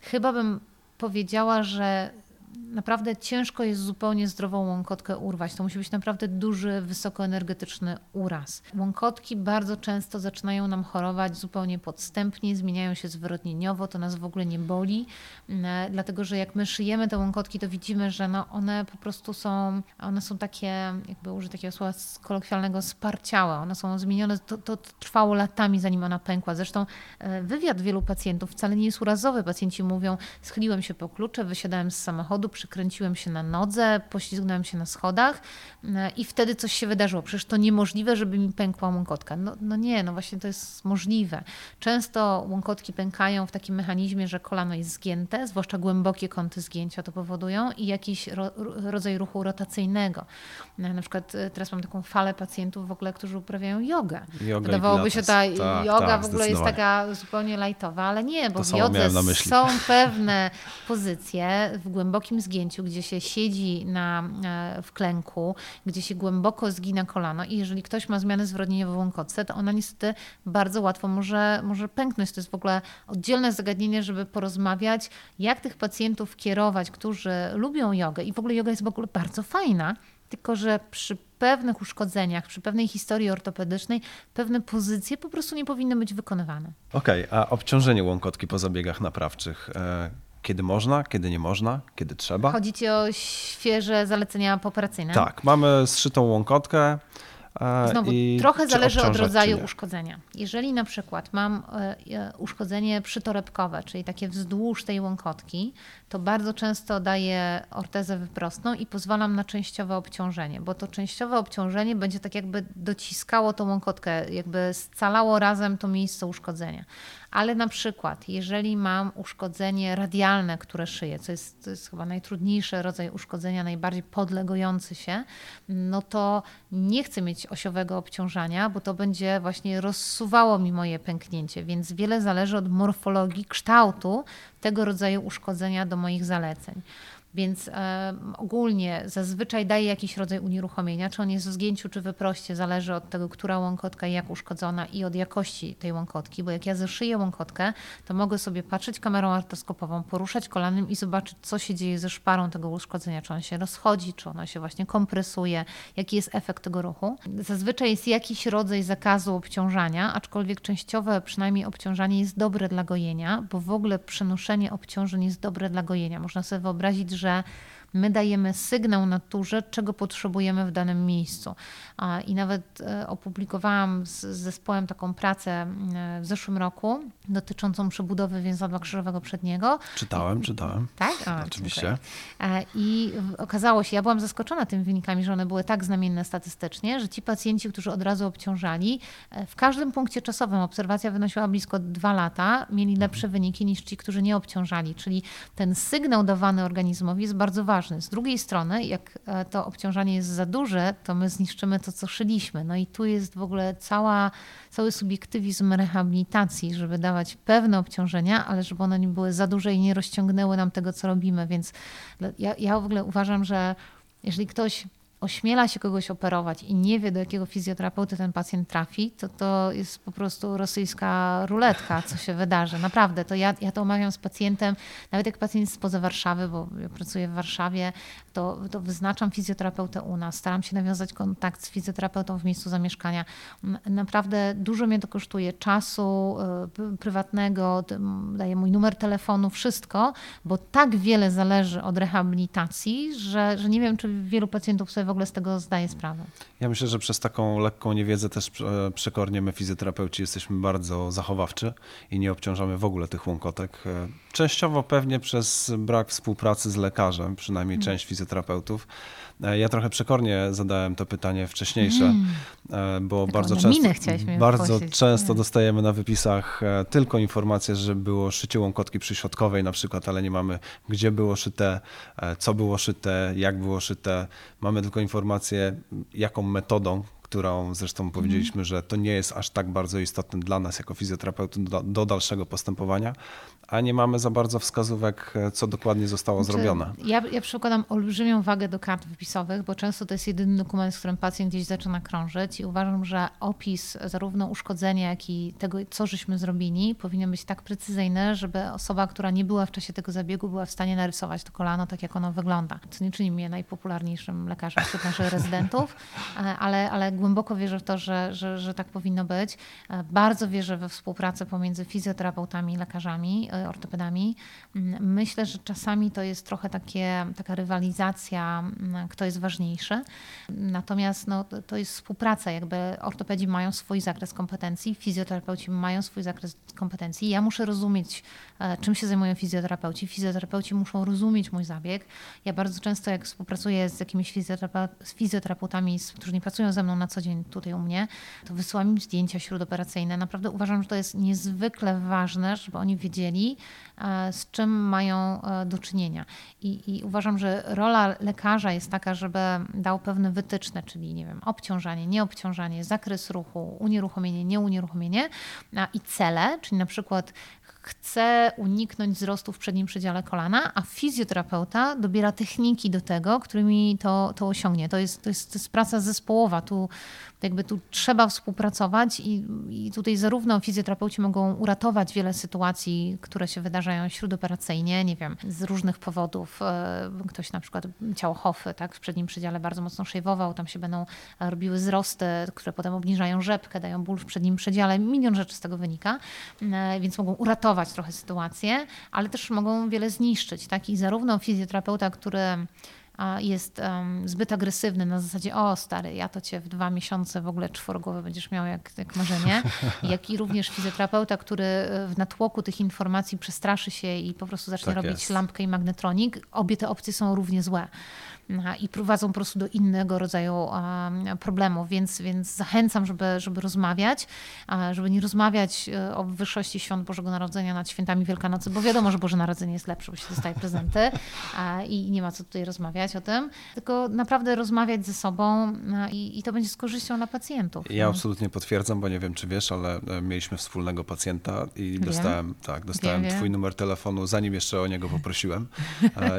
Speaker 2: chyba bym powiedziała, że naprawdę ciężko jest zupełnie zdrową łąkotkę urwać. To musi być naprawdę duży, wysokoenergetyczny uraz. Łąkotki bardzo często zaczynają nam chorować zupełnie podstępnie, zmieniają się zwyrodnieniowo, to nas w ogóle nie boli, e, dlatego że jak my szyjemy te łąkotki, to widzimy, że no one po prostu są, one są takie, jakby użyć takiego słowa kolokwialnego, sparciałe. One są zmienione, to, to trwało latami, zanim ona pękła. Zresztą e, wywiad wielu pacjentów wcale nie jest urazowy. Pacjenci mówią, schyliłem się po klucze, wysiadałem z samochodu, samochodu, przykręciłem się na nodze, poślizgnąłem się na schodach e, i wtedy coś się wydarzyło. Przecież to niemożliwe, żeby mi pękła łąkotka. No, no nie, no właśnie to jest możliwe. Często łąkotki pękają w takim mechanizmie, że kolano jest zgięte, zwłaszcza głębokie kąty zgięcia to powodują i jakiś ro, rodzaj ruchu rotacyjnego. E, na przykład e, teraz mam taką falę pacjentów w ogóle, którzy uprawiają jogę. Yoga Wydawałoby się, ta tak, yoga tak, w ogóle jest taka zupełnie lajtowa, ale nie, bo to w jodze są pewne pozycje w głębokim takim zgięciu, gdzie się siedzi na, e, w klęku, gdzie się głęboko zgina kolano i jeżeli ktoś ma zmianę zwrotnieniową w łąkotce, to ona niestety bardzo łatwo może, może pęknąć. To jest w ogóle oddzielne zagadnienie, żeby porozmawiać, jak tych pacjentów kierować, którzy lubią jogę i w ogóle yoga jest w ogóle bardzo fajna, tylko że przy pewnych uszkodzeniach, przy pewnej historii ortopedycznej, pewne pozycje po prostu nie powinny być wykonywane.
Speaker 1: Okej, okay, a obciążenie łąkotki po zabiegach naprawczych, e, kiedy można, kiedy nie można, kiedy trzeba.
Speaker 2: Chodzi ci o świeże zalecenia pooperacyjne?
Speaker 1: Tak, mamy zszytą łąkotkę.
Speaker 2: E, Znowu, trochę zależy od rodzaju uszkodzenia. Jeżeli na przykład mam e, e, uszkodzenie przytorebkowe, czyli takie wzdłuż tej łąkotki, to bardzo często daję ortezę wyprostną i pozwalam na częściowe obciążenie, bo to częściowe obciążenie będzie tak jakby dociskało tą łąkotkę, jakby scalało razem to miejsce uszkodzenia. Ale na przykład, jeżeli mam uszkodzenie radialne, które szyję, co jest, to jest chyba najtrudniejszy rodzaj uszkodzenia, najbardziej podlegujący się, no to nie chcę mieć osiowego obciążania, bo to będzie właśnie rozsuwało mi moje pęknięcie, więc wiele zależy od morfologii, kształtu tego rodzaju uszkodzenia do moich zaleceń. Więc ogólnie zazwyczaj daje jakiś rodzaj unieruchomienia, czy on jest w zgięciu, czy wyproście, zależy od tego, która łąkotka jak uszkodzona i od jakości tej łąkotki, bo jak ja zeszyję łąkotkę, to mogę sobie patrzeć kamerą artroskopową, poruszać kolanem i zobaczyć, co się dzieje ze szparą tego uszkodzenia, czy on się rozchodzi, czy ona się właśnie kompresuje, jaki jest efekt tego ruchu. Zazwyczaj jest jakiś rodzaj zakazu obciążania, aczkolwiek częściowe przynajmniej obciążanie jest dobre dla gojenia, bo w ogóle przenoszenie obciążeń jest dobre dla gojenia. Można sobie wyobrazić, że że My dajemy sygnał naturze, czego potrzebujemy w danym miejscu. I nawet e, opublikowałam z zespołem taką pracę e, w zeszłym roku dotyczącą przebudowy więzadła krzyżowego przedniego.
Speaker 1: Czytałem, czytałem.
Speaker 2: Tak?
Speaker 1: O, Oczywiście. Dziękuję.
Speaker 2: I okazało się, ja byłam zaskoczona tymi wynikami, że one były tak znamienne statystycznie, że ci pacjenci, którzy od razu obciążali, w każdym punkcie czasowym obserwacja wynosiła blisko dwa lata, mieli lepsze wyniki niż ci, którzy nie obciążali. Czyli ten sygnał dawany organizmowi jest bardzo ważny. Z drugiej strony, jak e, to obciążanie jest za duże, to my zniszczymy to, co szyliśmy. No i tu jest w ogóle cała, cały subiektywizm rehabilitacji, żeby dawać pewne obciążenia, ale żeby one nie były za duże i nie rozciągnęły nam tego, co robimy. Więc ja, ja w ogóle uważam, że jeżeli ktoś ośmiela się kogoś operować i nie wie, do jakiego fizjoterapeuty ten pacjent trafi, to to jest po prostu rosyjska ruletka, co się wydarzy. Naprawdę, to ja, ja to omawiam z pacjentem, nawet jak pacjent jest spoza Warszawy, bo ja pracuję w Warszawie, to, to wyznaczam fizjoterapeutę u nas, staram się nawiązać kontakt z fizjoterapeutą w miejscu zamieszkania. Naprawdę dużo mnie to kosztuje czasu y, prywatnego, daję mój numer telefonu, wszystko, bo tak wiele zależy od rehabilitacji, że, że nie wiem, czy wielu pacjentów sobie w ogóle z tego zdaje sprawę.
Speaker 1: Ja myślę, że przez taką lekką niewiedzę też e, przekornie my fizjoterapeuci jesteśmy bardzo zachowawczy i nie obciążamy w ogóle tych łąkotek. E, częściowo pewnie przez brak współpracy z lekarzem, przynajmniej hmm. część fizjoterapeutów. E, ja trochę przekornie zadałem to pytanie wcześniejsze, mm. bo bardzo często, bardzo często dostajemy na wypisach tylko informację, że było szycie łąkotki przyśrodkowej na przykład, ale nie mamy gdzie było szyte, co było szyte, jak było szyte. Mamy tylko informację, jaką metodą, którą zresztą powiedzieliśmy, że to nie jest aż tak bardzo istotne dla nas jako fizjoterapeutów do, do dalszego postępowania, a nie mamy za bardzo wskazówek, co dokładnie zostało znaczy, zrobione.
Speaker 2: Ja, ja przykładam olbrzymią wagę do kart wypisowych, bo często to jest jedyny dokument, z którym pacjent gdzieś zaczyna krążyć i uważam, że opis zarówno uszkodzenia, jak i tego, co żeśmy zrobili, powinien być tak precyzyjny, żeby osoba, która nie była w czasie tego zabiegu, była w stanie narysować to kolano tak, jak ono wygląda. Co nie czyni mnie najpopularniejszym lekarzem wśród naszych rezydentów, *laughs* ale, ale głęboko wierzę w to, że, że, że tak powinno być. Bardzo wierzę we współpracę pomiędzy fizjoterapeutami i lekarzami E, ortopedami. Mm, myślę, że czasami to jest trochę takie, taka rywalizacja, mm, kto jest ważniejszy. Natomiast no, to jest współpraca, jakby ortopedzi mają swój zakres kompetencji, fizjoterapeuci mają swój zakres kompetencji. Ja muszę rozumieć, e, czym się zajmują fizjoterapeuci. Fizjoterapeuci muszą rozumieć mój zabieg. Ja bardzo często, jak współpracuję z jakimiś fizjoterapeutami, którzy nie pracują ze mną na co dzień tutaj u mnie, to wysyłam im zdjęcia śródoperacyjne. Naprawdę uważam, że to jest niezwykle ważne, żeby oni wiedzieli, Z czym mają e, do czynienia. I, I, uważam, że rola lekarza jest taka, żeby dał pewne wytyczne, czyli nie wiem, obciążanie, nieobciążanie, zakres ruchu, unieruchomienie, nieunieruchomienie i cele, czyli na przykład chce uniknąć wzrostu w przednim przedziale kolana, a fizjoterapeuta dobiera techniki do tego, którymi to, to osiągnie. To jest, to, jest, to jest praca zespołowa. Tu jakby tu trzeba współpracować i, i tutaj zarówno fizjoterapeuci mogą uratować wiele sytuacji, które się wydarzają śródoperacyjnie, nie wiem, z różnych powodów. E, ktoś na przykład ciało hofy, tak, w przednim przedziale bardzo mocno szejwował, tam się będą robiły wzrosty, które potem obniżają rzepkę, dają ból w przednim przedziale. Milion rzeczy z tego wynika, e, więc mogą uratować trochę sytuację, ale też mogą wiele zniszczyć. Tak? I zarówno fizjoterapeuta, który jest um, zbyt agresywny na zasadzie, o stary, ja to cię w dwa miesiące w ogóle czworogłowe będziesz miał jak, jak marzenie, *laughs* jak i również fizjoterapeuta, który e, w natłoku tych informacji przestraszy się i po prostu zacznie tak robić jest. lampkę i magnetronik. Obie te opcje są równie złe i prowadzą po prostu do innego rodzaju problemów, więc, więc zachęcam, żeby, żeby rozmawiać, żeby nie rozmawiać e, o wyższości świąt Bożego Narodzenia nad świętami Wielkanocy, bo wiadomo, że Boże Narodzenie jest lepsze, bo się dostaje prezenty i nie ma co tutaj rozmawiać o tym, tylko naprawdę rozmawiać ze sobą i, i to będzie z korzyścią dla pacjentów.
Speaker 1: Ja no. absolutnie potwierdzam, bo nie wiem, czy wiesz, ale e, mieliśmy wspólnego pacjenta i wiem. dostałem, tak, dostałem wiem, twój wiem. numer telefonu, zanim jeszcze o niego poprosiłem.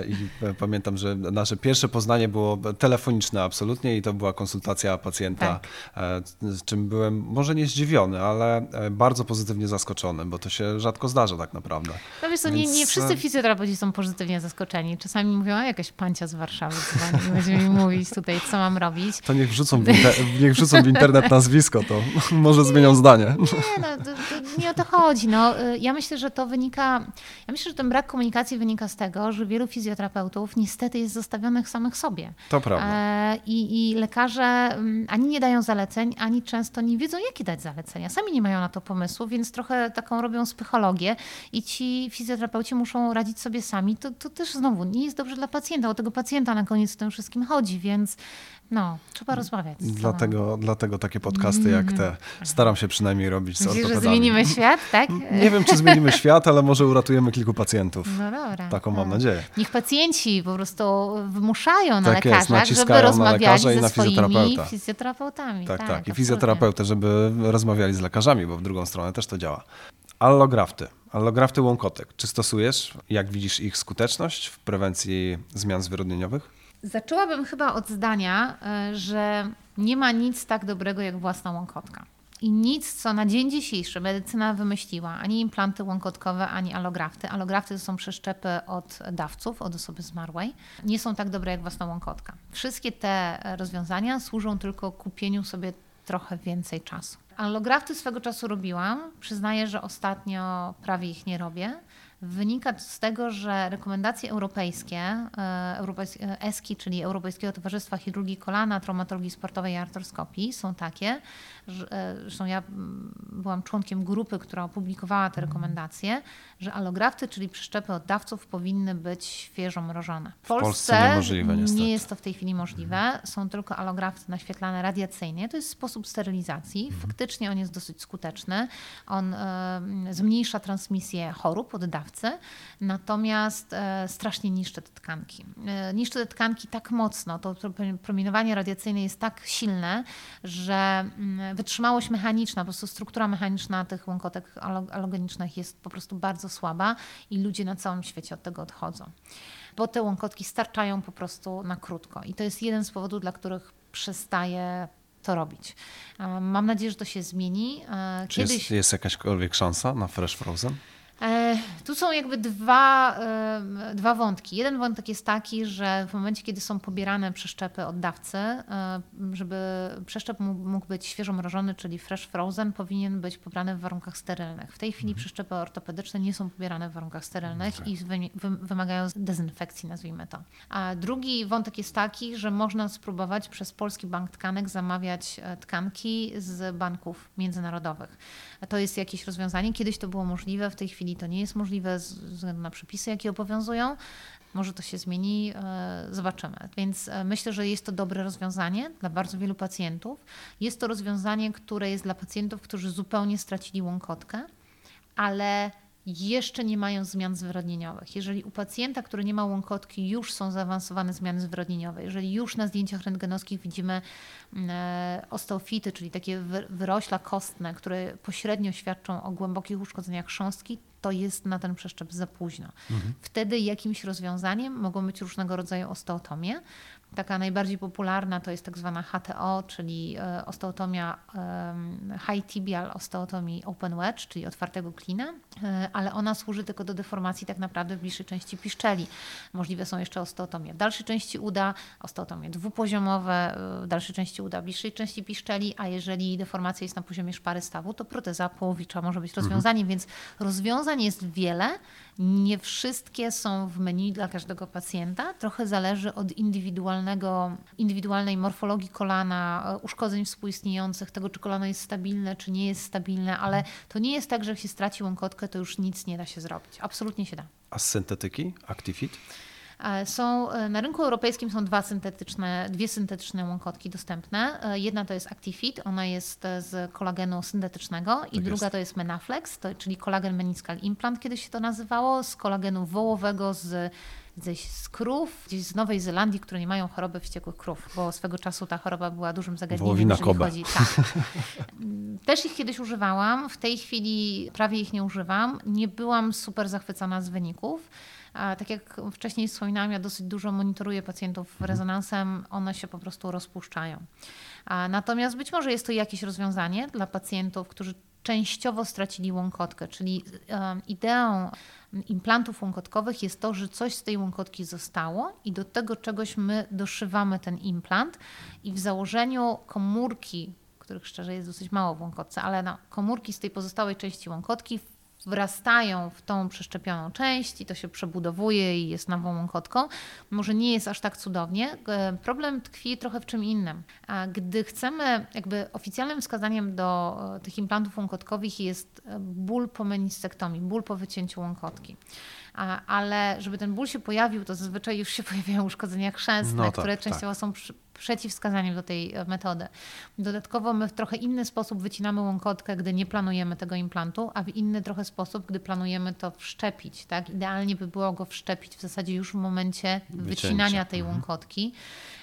Speaker 1: I e, pamiętam, że nasze pierwsze zapoznanie było telefoniczne absolutnie i to była konsultacja pacjenta, tak. E, z czym byłem może nie zdziwiony, ale e, bardzo pozytywnie zaskoczony, bo to się rzadko zdarza tak naprawdę.
Speaker 2: No wiesz co, Więc... nie, nie wszyscy fizjoterapeuci są pozytywnie zaskoczeni. Czasami mówią, a jakaś pancia z Warszawy dzwoni, będzie mi mówić tutaj, co mam robić.
Speaker 1: To niech wrzucą w, inter... niech wrzucą w internet nazwisko, to *laughs* może zmienią zdanie.
Speaker 2: Nie, no, to, to nie o to chodzi. No, y, ja myślę, że to wynika, ja myślę, że ten brak komunikacji wynika z tego, że wielu fizjoterapeutów niestety jest zostawionych samych sobie.
Speaker 1: To prawda. E,
Speaker 2: I, I lekarze mm, ani nie dają zaleceń, ani często nie wiedzą, jakie dać zalecenia. Sami nie mają na to pomysłu, więc trochę taką robią psychologię i ci fizjoterapeuci muszą radzić sobie sami. To, to też znowu nie jest dobrze dla pacjenta, o tego pacjenta na koniec w tym wszystkim chodzi, więc no, trzeba rozmawiać.
Speaker 1: Dlatego, dlatego takie podcasty jak te mhm. staram się przynajmniej robić z Myślisz,
Speaker 2: że zmienimy świat, tak?
Speaker 1: Nie wiem, czy zmienimy świat, ale może uratujemy kilku pacjentów.
Speaker 2: No dobra.
Speaker 1: Taką mam tak. nadzieję.
Speaker 2: Niech pacjenci po prostu wymuszają na tak lekarzach, jest, żeby rozmawiali ze na swoimi fizjoterapeutami.
Speaker 1: Tak, tak. tak. I fizjoterapeuty, żeby rozmawiali z lekarzami, bo w drugą stronę też to działa. Allografty. Allografty łąkotek. Czy stosujesz? Jak widzisz ich skuteczność w prewencji zmian zwyrodnieniowych?
Speaker 2: Zaczęłabym chyba od zdania, e, że nie ma nic tak dobrego jak własna łąkotka. I nic, co na dzień dzisiejszy medycyna wymyśliła, ani implanty łąkotkowe, ani allografty. Allografty to są przeszczepy od dawców, od osoby zmarłej. Nie są tak dobre jak własna łąkotka. Wszystkie te rozwiązania służą tylko kupieniu sobie trochę więcej czasu. Allografty swego czasu robiłam. Przyznaję, że ostatnio prawie ich nie robię wynika z tego, że rekomendacje europejskie, e, europejskie ESKI, czyli Europejskiego Towarzystwa Chirurgii Kolana, Traumatologii Sportowej i Artroskopii są takie, że, e, zresztą ja mm, byłam członkiem grupy, która opublikowała te rekomendacje, że alografty, czyli przeszczepy oddawców powinny być świeżo mrożone.
Speaker 1: W Polsce, w Polsce niemożliwe, niestety.
Speaker 2: nie jest to w tej chwili możliwe. Są tylko alografty naświetlane radiacyjnie. To jest sposób sterylizacji. Mhm. Faktycznie on jest dosyć skuteczny. On y, zmniejsza transmisję chorób oddawcy, natomiast y, strasznie niszczy te tkanki. Y, niszczy te tkanki tak mocno, to, promieniowanie radiacyjne jest tak silne, że y, wytrzymałość mechaniczna, po prostu struktura mechaniczna tych łąkotek alogenicznych jest po prostu bardzo słaba i ludzie na całym świecie od tego odchodzą. Bo te łąkotki starczają po prostu na krótko. I to jest jeden z powodów, dla których przestaje to robić. Mam nadzieję, że to się zmieni.
Speaker 1: Kiedyś... Czy jest, jest jakaśkolwiek szansa na Fresh Frozen?
Speaker 2: E, tu są jakby dwa, e, dwa wątki. Jeden wątek jest taki, że w momencie, kiedy są pobierane przeszczepy od dawcy, e, żeby przeszczep mógł być świeżo mrożony, czyli fresh frozen, powinien być pobrany w warunkach sterylnych. W tej chwili mhm. przeszczepy ortopedyczne nie są pobierane w warunkach sterylnych i wymagają dezynfekcji, nazwijmy to. A drugi wątek jest taki, że można spróbować przez Polski Bank Tkanek zamawiać tkanki z banków międzynarodowych. To jest jakieś rozwiązanie. Kiedyś to było możliwe, w tej chwili to nie jest możliwe ze względu na przepisy, jakie obowiązują. Może to się zmieni, e, zobaczymy. Więc e, myślę, że jest to dobre rozwiązanie dla bardzo wielu pacjentów. Jest to rozwiązanie, które jest dla pacjentów, którzy zupełnie stracili łąkotkę, ale jeszcze nie mają zmian zwyrodnieniowych. Jeżeli u pacjenta, który nie ma łąkotki, już są zaawansowane zmiany zwyrodnieniowe, jeżeli już na zdjęciach rentgenowskich widzimy mm, e, osteofity, czyli takie wyrośla kostne, które pośrednio świadczą o głębokich uszkodzeniach chrząstki, to jest na ten przeszczep za późno. Mhm. Wtedy jakimś rozwiązaniem mogą być różnego rodzaju osteotomie. Taka najbardziej popularna to jest tak zwana HTO, czyli e, osteotomia high tibial osteotomii open wedge, czyli otwartego klina, e, ale ona służy tylko do deformacji tak naprawdę w bliższej części piszczeli. Możliwe są jeszcze osteotomie w dalszej części uda, osteotomie dwupoziomowe e, w dalszej części uda, w bliższej części piszczeli, a jeżeli deformacja jest na poziomie szpary stawu, to proteza połowicza może być mhm. rozwiązaniem, mhm. więc rozwiązań jest wiele. Nie wszystkie są w menu dla każdego pacjenta. Trochę zależy od indywidualnego, indywidualnej morfologii kolana, e, uszkodzeń współistniejących, tego czy kolano jest stabilne, czy nie jest stabilne, ale to nie jest tak, że jak się straci łąkotkę, to już nic nie da się zrobić. Absolutnie się da.
Speaker 1: A z syntetyki? Actifit?
Speaker 2: E, są, e, na rynku europejskim są dwa syntetyczne, dwie syntetyczne łąkotki dostępne. Jedna to jest Actifit, ona jest z kolagenu syntetycznego i tak druga jest. to jest Menaflex, to, czyli kolagen meniscal implant, kiedyś się to nazywało, z kolagenu wołowego z gdzieś z krów, gdzieś z Nowej Zelandii, które nie mają choroby wściekłych krów, bo swego czasu ta choroba była dużym zagadnieniem.
Speaker 1: Wołowina jeżeli Kobe. chodzi. Tak. *laughs*
Speaker 2: Też ich kiedyś używałam, w tej chwili prawie ich nie używam. Nie byłam super zachwycona z wyników. A tak jak wcześniej wspominałam, ja dosyć dużo monitoruję pacjentów
Speaker 1: Mhm.
Speaker 2: rezonansem, one się po prostu rozpuszczają. Natomiast być może jest to jakieś rozwiązanie dla pacjentów, którzy częściowo stracili łąkotkę, czyli ideą implantów łąkotkowych jest to, że coś z tej łąkotki zostało i do tego czegoś my doszywamy ten implant i w założeniu komórki, których szczerze jest dosyć mało w łąkotce, ale no, komórki z tej pozostałej części łąkotki wrastają w tą przeszczepioną część i to się przebudowuje i jest nową łąkotką. Może nie jest aż tak cudownie. E, Problem tkwi trochę w czym innym. A Gdy chcemy, jakby oficjalnym wskazaniem do e, tych implantów łąkotkowych jest e, ból po menistektomii, ból po wycięciu łąkotki. A, ale żeby ten ból się pojawił, to zazwyczaj już się *laughs* pojawiają uszkodzenia chrzęstne,
Speaker 1: No tak,
Speaker 2: które
Speaker 1: tak.
Speaker 2: częściowo są przy, przeciwwskazaniem do tej e, metody. Dodatkowo my w trochę inny sposób wycinamy łąkotkę, gdy nie planujemy tego implantu, a w inny trochę sposób, gdy planujemy to wszczepić. Tak? Idealnie by było go wszczepić w zasadzie już w momencie wycinania tej łąkotki.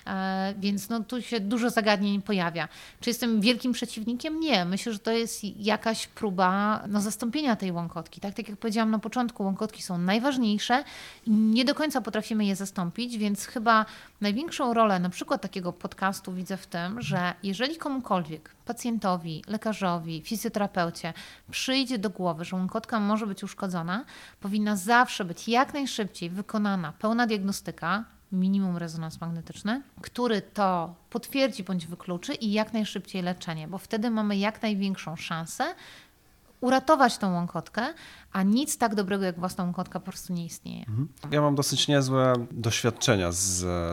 Speaker 2: E, Więc no, tu się dużo zagadnień pojawia. Czy jestem wielkim przeciwnikiem? Nie. Myślę, że to jest jakaś próba no, zastąpienia tej łąkotki. Tak? tak jak powiedziałam na początku, łąkotki są najważniejsze i nie do końca potrafimy je zastąpić, więc chyba największą rolę na przykład takiego podcastu widzę w tym, że jeżeli komukolwiek, pacjentowi, lekarzowi, fizjoterapeucie przyjdzie do głowy, że łąkotka może być uszkodzona, powinna zawsze być jak najszybciej wykonana pełna diagnostyka, minimum rezonans magnetyczny, który to potwierdzi bądź wykluczy i jak najszybciej leczenie, bo wtedy mamy jak największą szansę uratować tą łąkotkę, a nic tak dobrego jak własna łąkotka po prostu nie istnieje.
Speaker 1: Ja mam dosyć niezłe doświadczenia z,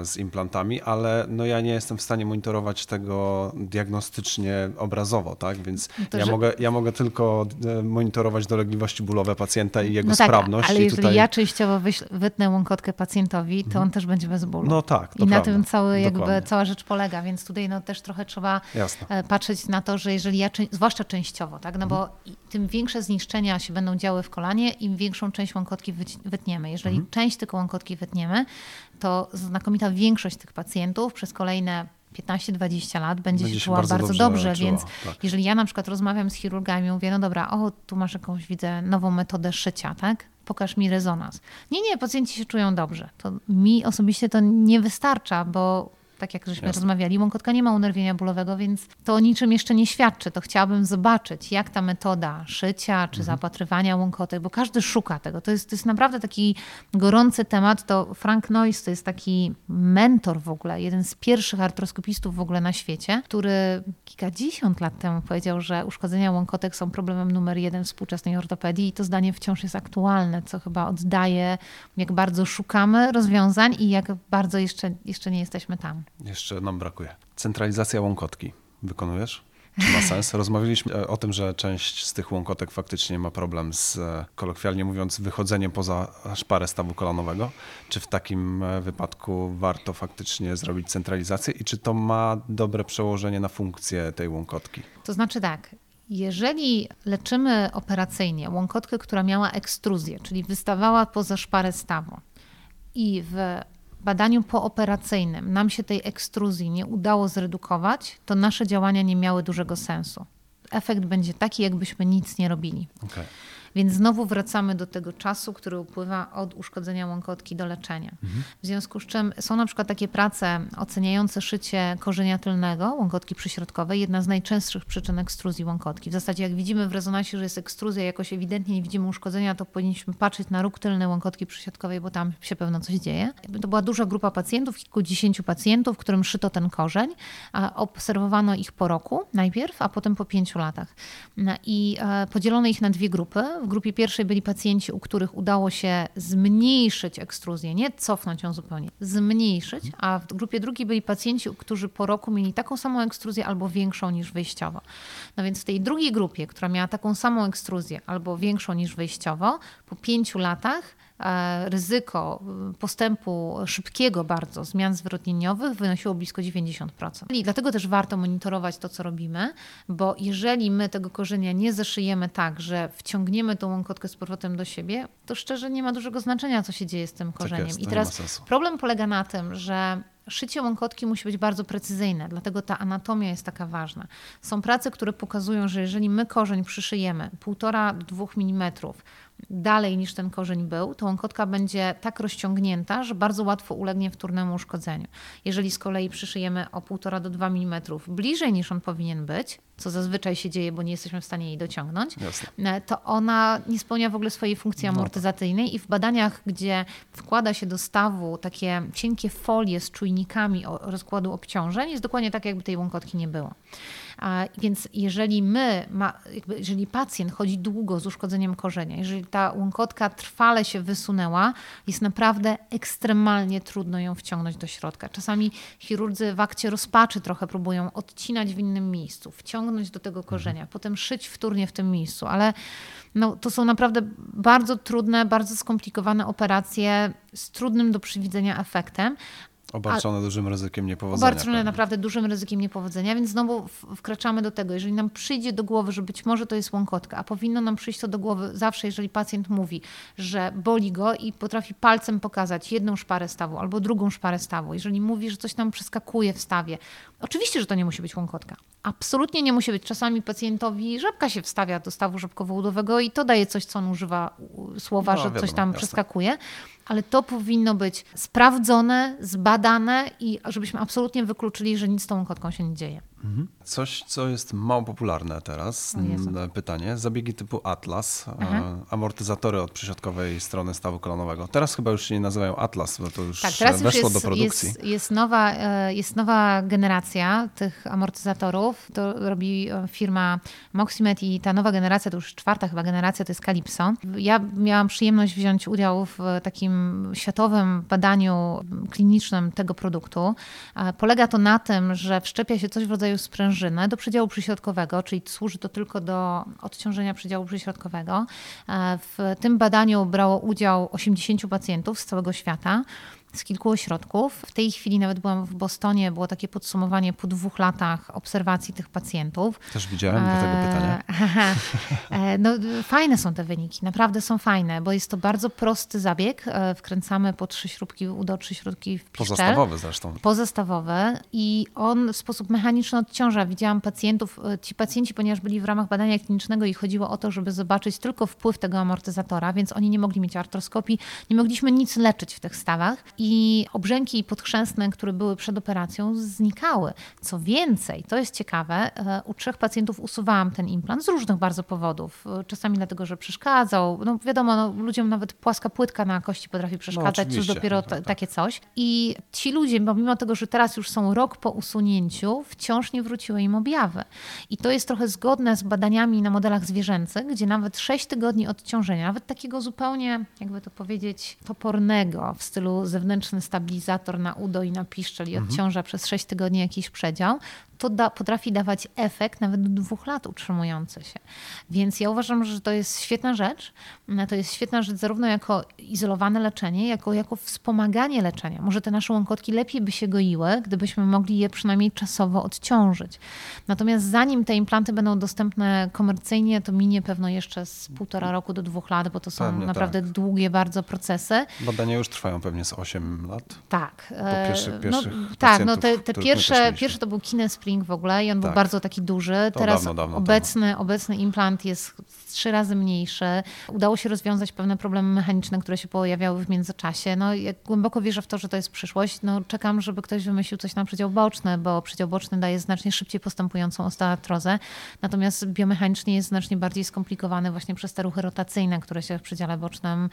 Speaker 1: z implantami, ale no ja nie jestem w stanie monitorować tego diagnostycznie obrazowo, tak? Więc
Speaker 2: No to,
Speaker 1: ja,
Speaker 2: że-
Speaker 1: mogę, ja mogę tylko e, monitorować dolegliwości bólowe pacjenta i jego
Speaker 2: No tak,
Speaker 1: sprawność.
Speaker 2: ale jeżeli
Speaker 1: tutaj...
Speaker 2: ja częściowo wyśl- wytnę łąkotkę pacjentowi, to on też będzie bez bólu.
Speaker 1: No tak, to
Speaker 2: I na tym cały, jakby,
Speaker 1: Dokładnie.
Speaker 2: cała rzecz polega, więc tutaj no, też trochę trzeba
Speaker 1: Jasne.
Speaker 2: e, patrzeć na to, że jeżeli ja, zwłaszcza częściowo, tak, no bo
Speaker 1: Mhm.
Speaker 2: i- tym większe zniszczenia się będą działy w kolanie, im większą część łąkotki wytniemy. Jeżeli
Speaker 1: Mhm.
Speaker 2: część tylko łąkotki wytniemy, to znakomita większość tych pacjentów przez kolejne 15-20 lat będzie,
Speaker 1: Będzie
Speaker 2: się czuła
Speaker 1: bardzo
Speaker 2: bardzo,
Speaker 1: dobrze
Speaker 2: dobrze, więc
Speaker 1: tak.
Speaker 2: jeżeli ja na przykład rozmawiam z chirurgami, mówię, no dobra, o, tu masz jakąś, widzę, nową metodę szycia, tak? Pokaż mi rezonans. Nie, nie, pacjenci się czują dobrze. To mi osobiście to nie wystarcza, bo tak jak żeśmy
Speaker 1: Jasne.
Speaker 2: rozmawiali, łąkotka nie ma unerwienia bólowego, więc to o niczym jeszcze nie świadczy. To chciałabym zobaczyć, jak ta metoda szycia czy zapatrywania łąkotek, bo każdy szuka tego. To jest, to jest naprawdę taki gorący temat. To Frank Noyes to jest taki mentor w ogóle, jeden z pierwszych artroskopistów w ogóle na świecie, który kilkadziesiąt lat temu powiedział, że uszkodzenia łąkotek są problemem numer jeden współczesnej ortopedii i to zdanie wciąż jest aktualne, co chyba oddaje, jak bardzo szukamy rozwiązań i jak bardzo jeszcze, jeszcze nie jesteśmy tam.
Speaker 1: Jeszcze nam brakuje. Centralizacja łąkotki. Wykonujesz? Czy ma sens? *laughs* Rozmawialiśmy e, o tym, że część z tych łąkotek faktycznie ma problem z, e, kolokwialnie mówiąc, wychodzeniem poza szparę stawu kolanowego. Czy w takim e, wypadku warto faktycznie zrobić centralizację i czy to ma dobre przełożenie na funkcję tej łąkotki?
Speaker 2: To znaczy tak, jeżeli leczymy operacyjnie łąkotkę, która miała ekstruzję, czyli wystawała poza szparę stawu i w badaniu pooperacyjnym nam się tej ekstruzji nie udało zredukować, to nasze działania nie miały dużego sensu. Efekt będzie taki, jakbyśmy nic nie robili.
Speaker 1: Okay.
Speaker 2: Więc znowu wracamy do tego czasu, który upływa od uszkodzenia łąkotki do leczenia. W związku z czym są na przykład takie prace oceniające szycie korzenia tylnego łąkotki przyśrodkowej, jedna z najczęstszych przyczyn ekstruzji łąkotki. W zasadzie jak widzimy w rezonansie, że jest ekstruzja, jakoś ewidentnie nie widzimy uszkodzenia, to powinniśmy patrzeć na róg tylny łąkotki przysiadkowej, bo tam się pewno coś dzieje. To była duża grupa pacjentów, kilkudziesięciu pacjentów, którym szyto ten korzeń, a obserwowano ich po roku najpierw, a potem po pięciu latach. I e, podzielono ich na dwie grupy. W grupie pierwszej byli pacjenci, u których udało się zmniejszyć ekstruzję, nie cofnąć ją zupełnie, zmniejszyć, a w grupie drugiej byli pacjenci, którzy po roku mieli taką samą ekstruzję albo większą niż wyjściowo. No więc w tej drugiej grupie, która miała taką samą ekstruzję albo większą niż wyjściowo, po pięciu latach ryzyko y, postępu szybkiego bardzo zmian zwrotnieniowych wynosiło blisko 90%. I dlatego też warto monitorować to, co robimy, bo jeżeli my tego korzenia nie zaszyjemy tak, że wciągniemy tą łąkotkę z powrotem do siebie, to szczerze nie ma dużego znaczenia, co się dzieje z tym korzeniem.
Speaker 1: jest, to
Speaker 2: I teraz problem polega na tym, że Szycie łąkotki musi być bardzo precyzyjne, dlatego ta anatomia jest taka ważna. Są prace, które pokazują, że jeżeli my korzeń przyszyjemy 1,5 do 2 mm dalej niż ten korzeń był, to łąkotka będzie tak rozciągnięta, że bardzo łatwo ulegnie wtórnemu uszkodzeniu. Jeżeli z kolei przyszyjemy o 1,5 do 2 mm bliżej niż on powinien być, co zazwyczaj się dzieje, bo nie jesteśmy w stanie jej dociągnąć, Jasne. to ona nie spełnia w ogóle swojej funkcji no tak. amortyzacyjnej i w badaniach, gdzie wkłada się do stawu takie cienkie folie z czujnikami rozkładu obciążeń, jest dokładnie tak, jakby tej łąkotki nie było. Więc jeżeli my, ma, jeżeli pacjent chodzi długo z uszkodzeniem korzenia, jeżeli ta łąkotka trwale się wysunęła, jest naprawdę ekstremalnie trudno ją wciągnąć do środka. Czasami chirurdzy w akcie rozpaczy trochę próbują odcinać w innym miejscu, wciągnąć do tego korzenia, mhm. potem szyć wtórnie w tym miejscu, ale no, to są naprawdę bardzo trudne, bardzo skomplikowane operacje z trudnym do przewidzenia efektem,
Speaker 1: Obarczone A, dużym ryzykiem niepowodzenia.
Speaker 2: Obarczone pewnie. naprawdę dużym ryzykiem niepowodzenia, więc znowu wkraczamy do tego. Jeżeli nam przyjdzie do głowy, że być może to jest łąkotka, a powinno nam przyjść to do głowy zawsze, jeżeli pacjent mówi, że boli go i potrafi palcem pokazać jedną szparę stawu albo drugą szparę stawu, jeżeli mówi, że coś nam przeskakuje w stawie, oczywiście, że to nie musi być łąkotka. Absolutnie nie musi być. Czasami pacjentowi żabka się wstawia do stawu żabkowo-udowego i to daje coś, co on używa słowa, no, że wiadomo, coś tam jasne. przeskakuje ale to powinno być sprawdzone, zbadane i żebyśmy absolutnie wykluczyli, że nic z tą kotką się nie dzieje.
Speaker 1: Mhm. Coś, co jest mało popularne teraz, pytanie. Zabiegi typu Atlas, Aha. E, amortyzatory od przysiadkowej strony stawu kolonowego. Teraz chyba już się nie nazywają Atlas, bo to już tak, teraz weszło już jest, do produkcji.
Speaker 2: Jest, jest, nowa, e, jest nowa generacja tych amortyzatorów. To robi e, firma Moximet i ta nowa generacja, to już czwarta chyba generacja, to jest Calypso. Ja miałam przyjemność wziąć udział w takim światowym badaniu klinicznym tego produktu. Polega to na tym, że wszczepia się coś w rodzaju rodzaju sprężynę do przedziału przyśrodkowego, czyli służy to tylko do odciążenia przedziału przyśrodkowego. E, w tym badaniu brało udział 80 pacjentów z całego świata z kilku ośrodków. W tej chwili nawet byłam w Bostonie, było takie podsumowanie po dwóch latach obserwacji tych pacjentów.
Speaker 1: Też widziałem do tego pytania.
Speaker 2: E, no, fajne są te wyniki, naprawdę są fajne, bo jest to bardzo prosty zabieg. E, wkręcamy po trzy śrubki do trzy śrubki w piszczel.
Speaker 1: Pozastawowy zresztą.
Speaker 2: Pozastawowy i on w sposób mechaniczny odciąża. Widziałam pacjentów, e, ci pacjenci, ponieważ byli w ramach badania klinicznego i chodziło o to, żeby zobaczyć tylko wpływ tego amortyzatora, więc oni nie mogli mieć artroskopii, nie mogliśmy nic leczyć w tych stawach i obrzęki podchrzęsne, które były przed operacją, znikały. Co więcej, to jest ciekawe, e, u trzech pacjentów usuwałam ten implant z różnych bardzo powodów. E, czasami dlatego, że przeszkadzał. No wiadomo, no, ludziom nawet płaska płytka na kości potrafi przeszkadzać, no, cóż dopiero tak, tak. takie coś. I ci ludzie, pomimo tego, że teraz już są rok po usunięciu, wciąż nie wróciły im objawy. I to jest trochę zgodne z badaniami na modelach zwierzęcych, gdzie nawet 6 tygodni odciążenia, nawet takiego zupełnie, jakby to powiedzieć, topornego w stylu zewnętrznego, zewnętrzny stabilizator na udo i na piszczel i mhm. odciąża przez 6 tygodni jakiś przedział, to da, potrafi dawać efekt nawet do dwóch lat utrzymujący się. Więc ja uważam, że to jest świetna rzecz. To jest świetna rzecz zarówno jako izolowane leczenie, jako jako wspomaganie leczenia. Może te nasze łąkotki lepiej by się goiły, gdybyśmy mogli je przynajmniej czasowo odciążyć. Natomiast zanim te implanty będą dostępne komercyjnie, to minie pewno jeszcze z półtora roku do dwóch lat, bo to są pewnie naprawdę tak. długie bardzo procesy.
Speaker 1: Badania już trwają pewnie z 8 lat.
Speaker 2: Tak.
Speaker 1: Pierwszy, no,
Speaker 2: tak, no te, te pierwsze, pierwsze to był Kinespring w ogóle i on tak. był bardzo taki duży. To Teraz dawno, dawno obecny, obecny implant jest trzy razy mniejszy. Udało się rozwiązać pewne problemy mechaniczne, które się pojawiały w międzyczasie. No, ja głęboko wierzę w to, że to jest przyszłość. No, czekam, żeby ktoś wymyślił coś na przedział boczny, bo przedział boczny daje znacznie szybciej postępującą osteoartrozę, natomiast biomechanicznie jest znacznie bardziej skomplikowany właśnie przez te ruchy rotacyjne, które się w przedziale bocznym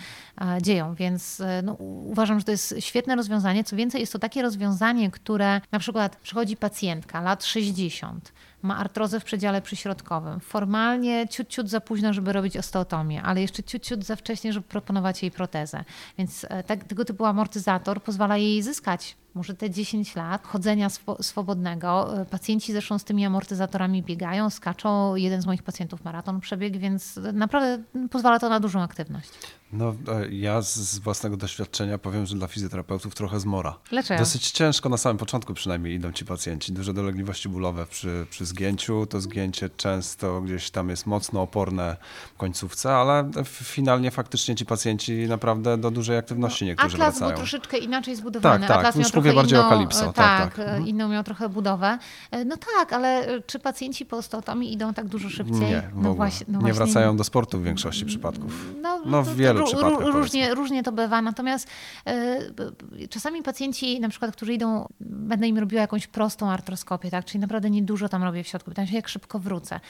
Speaker 2: dzieją. Więc e, no, uważam, że to jest świetne rozwiązanie. Co więcej, jest to takie rozwiązanie, które na przykład przychodzi pacjentka lat 60, ma artrozę w przedziale przyśrodkowym. Formalnie ciut, ciut za późno, żeby robić osteotomię, ale jeszcze ciut, ciut za wcześnie, żeby proponować jej protezę. Więc e, tak, tego typu amortyzator pozwala jej zyskać może te 10 lat chodzenia swo swobodnego. E, pacjenci zresztą z tymi amortyzatorami biegają, skaczą. Jeden z moich pacjentów maraton przebiegł, więc naprawdę pozwala to na dużą aktywność.
Speaker 1: No, e, ja z własnego doświadczenia powiem, że dla fizjoterapeutów trochę zmora.
Speaker 2: Dlaczego?
Speaker 1: Dosyć ciężko na samym początku przynajmniej idą ci pacjenci. Duże dolegliwości bólowe przy, przy zgięciu. To zgięcie często gdzieś tam jest mocno oporne w końcówce, ale finalnie faktycznie ci pacjenci naprawdę do dużej aktywności no, niektórzy
Speaker 2: Atlas
Speaker 1: wracają.
Speaker 2: był troszeczkę inaczej zbudowany.
Speaker 1: Tak, tak.
Speaker 2: Atlas
Speaker 1: Już mówię bardziej
Speaker 2: inną,
Speaker 1: o Kalipso. Tak,
Speaker 2: tak,
Speaker 1: tak. Mhm.
Speaker 2: inną miał trochę budowę. No tak, ale czy pacjenci po osteotomii idą tak dużo szybciej?
Speaker 1: Nie, no właśnie, no nie wracają do sportu w większości przypadków. No, no w wielu przypadkach.
Speaker 2: Różnie, różnie to bywa, natomiast y, czasami pacjenci, na przykład, którzy idą, będę im robiła jakąś prostą artroskopię, tak? czyli naprawdę niedużo tam robię w środku, pytam się, jak szybko wrócę